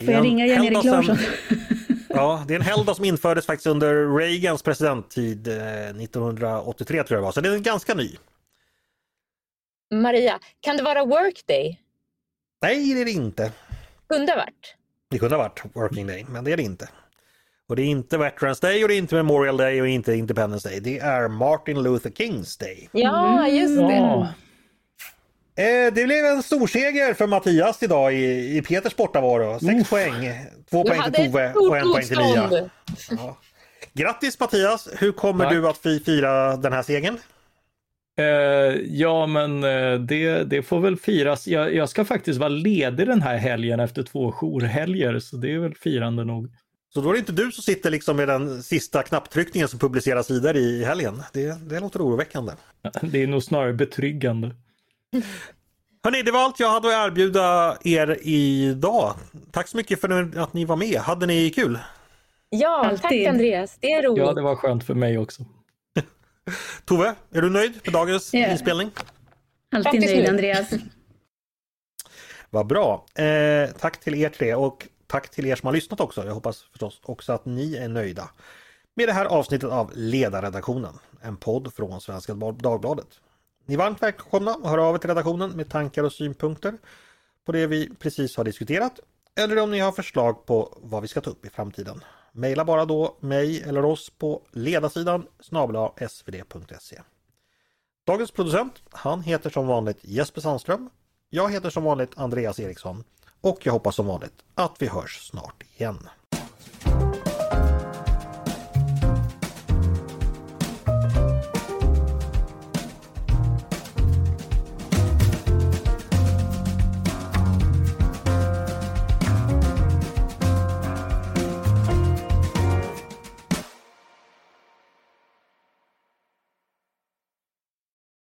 Speaker 4: Får jag ringa Jan-Erik Larsson?
Speaker 1: ja, det är en helgdag som infördes faktiskt under Reagans presidenttid 1983 eh, tror jag det var, så det är ganska ny.
Speaker 2: Maria, kan det vara workday?
Speaker 1: Nej, det är det inte.
Speaker 2: Kunde ha varit.
Speaker 1: Det kunde ha varit working day, men det är det inte. Och det är inte Veterans Day och det är inte Memorial Day och inte Independence Day. Det är Martin Luther Kings Day.
Speaker 2: Ja, just det. Ja.
Speaker 1: Eh, det blev en stor seger för Mattias idag i, i Peters bortavaro. Sex mm. poäng. Två poäng till Tove och en poäng till Mia. Ja. Grattis Mattias! Hur kommer Tack. du att fira den här segern?
Speaker 3: Uh, ja, men uh, det, det får väl firas. Jag, jag, ska faktiskt vara ledig den här helgen efter två jourhelger, så det är väl firande nog.
Speaker 1: Så då är det inte du som sitter liksom med den sista knapptryckningen som publiceras vidare i helgen? Det, det låter oroväckande.
Speaker 3: Det är nog snarare betryggande.
Speaker 1: Hörni, det var allt jag hade att erbjuda er idag. Tack så mycket för att ni var med. Hade ni kul?
Speaker 2: Ja, Alltid. tack Andreas. Det är roligt.
Speaker 3: Ja, det var skönt för mig också.
Speaker 1: Tove, är du nöjd med dagens yeah. inspelning?
Speaker 4: Alltid nöjd Andreas.
Speaker 1: Vad bra. Eh, tack till er tre och tack till er som har lyssnat också. Jag hoppas förstås också att ni är nöjda med det här avsnittet av Ledarredaktionen, en podd från Svenska Dagbladet. Ni är varmt välkomna att höra av er till redaktionen med tankar och synpunkter på det vi precis har diskuterat eller om ni har förslag på vad vi ska ta upp i framtiden. Maila bara då mig eller oss på ledarsidan snabla svd.se. Dagens producent, han heter som vanligt Jesper Sandström. Jag heter som vanligt Andreas Eriksson och jag hoppas som vanligt att vi hörs snart igen.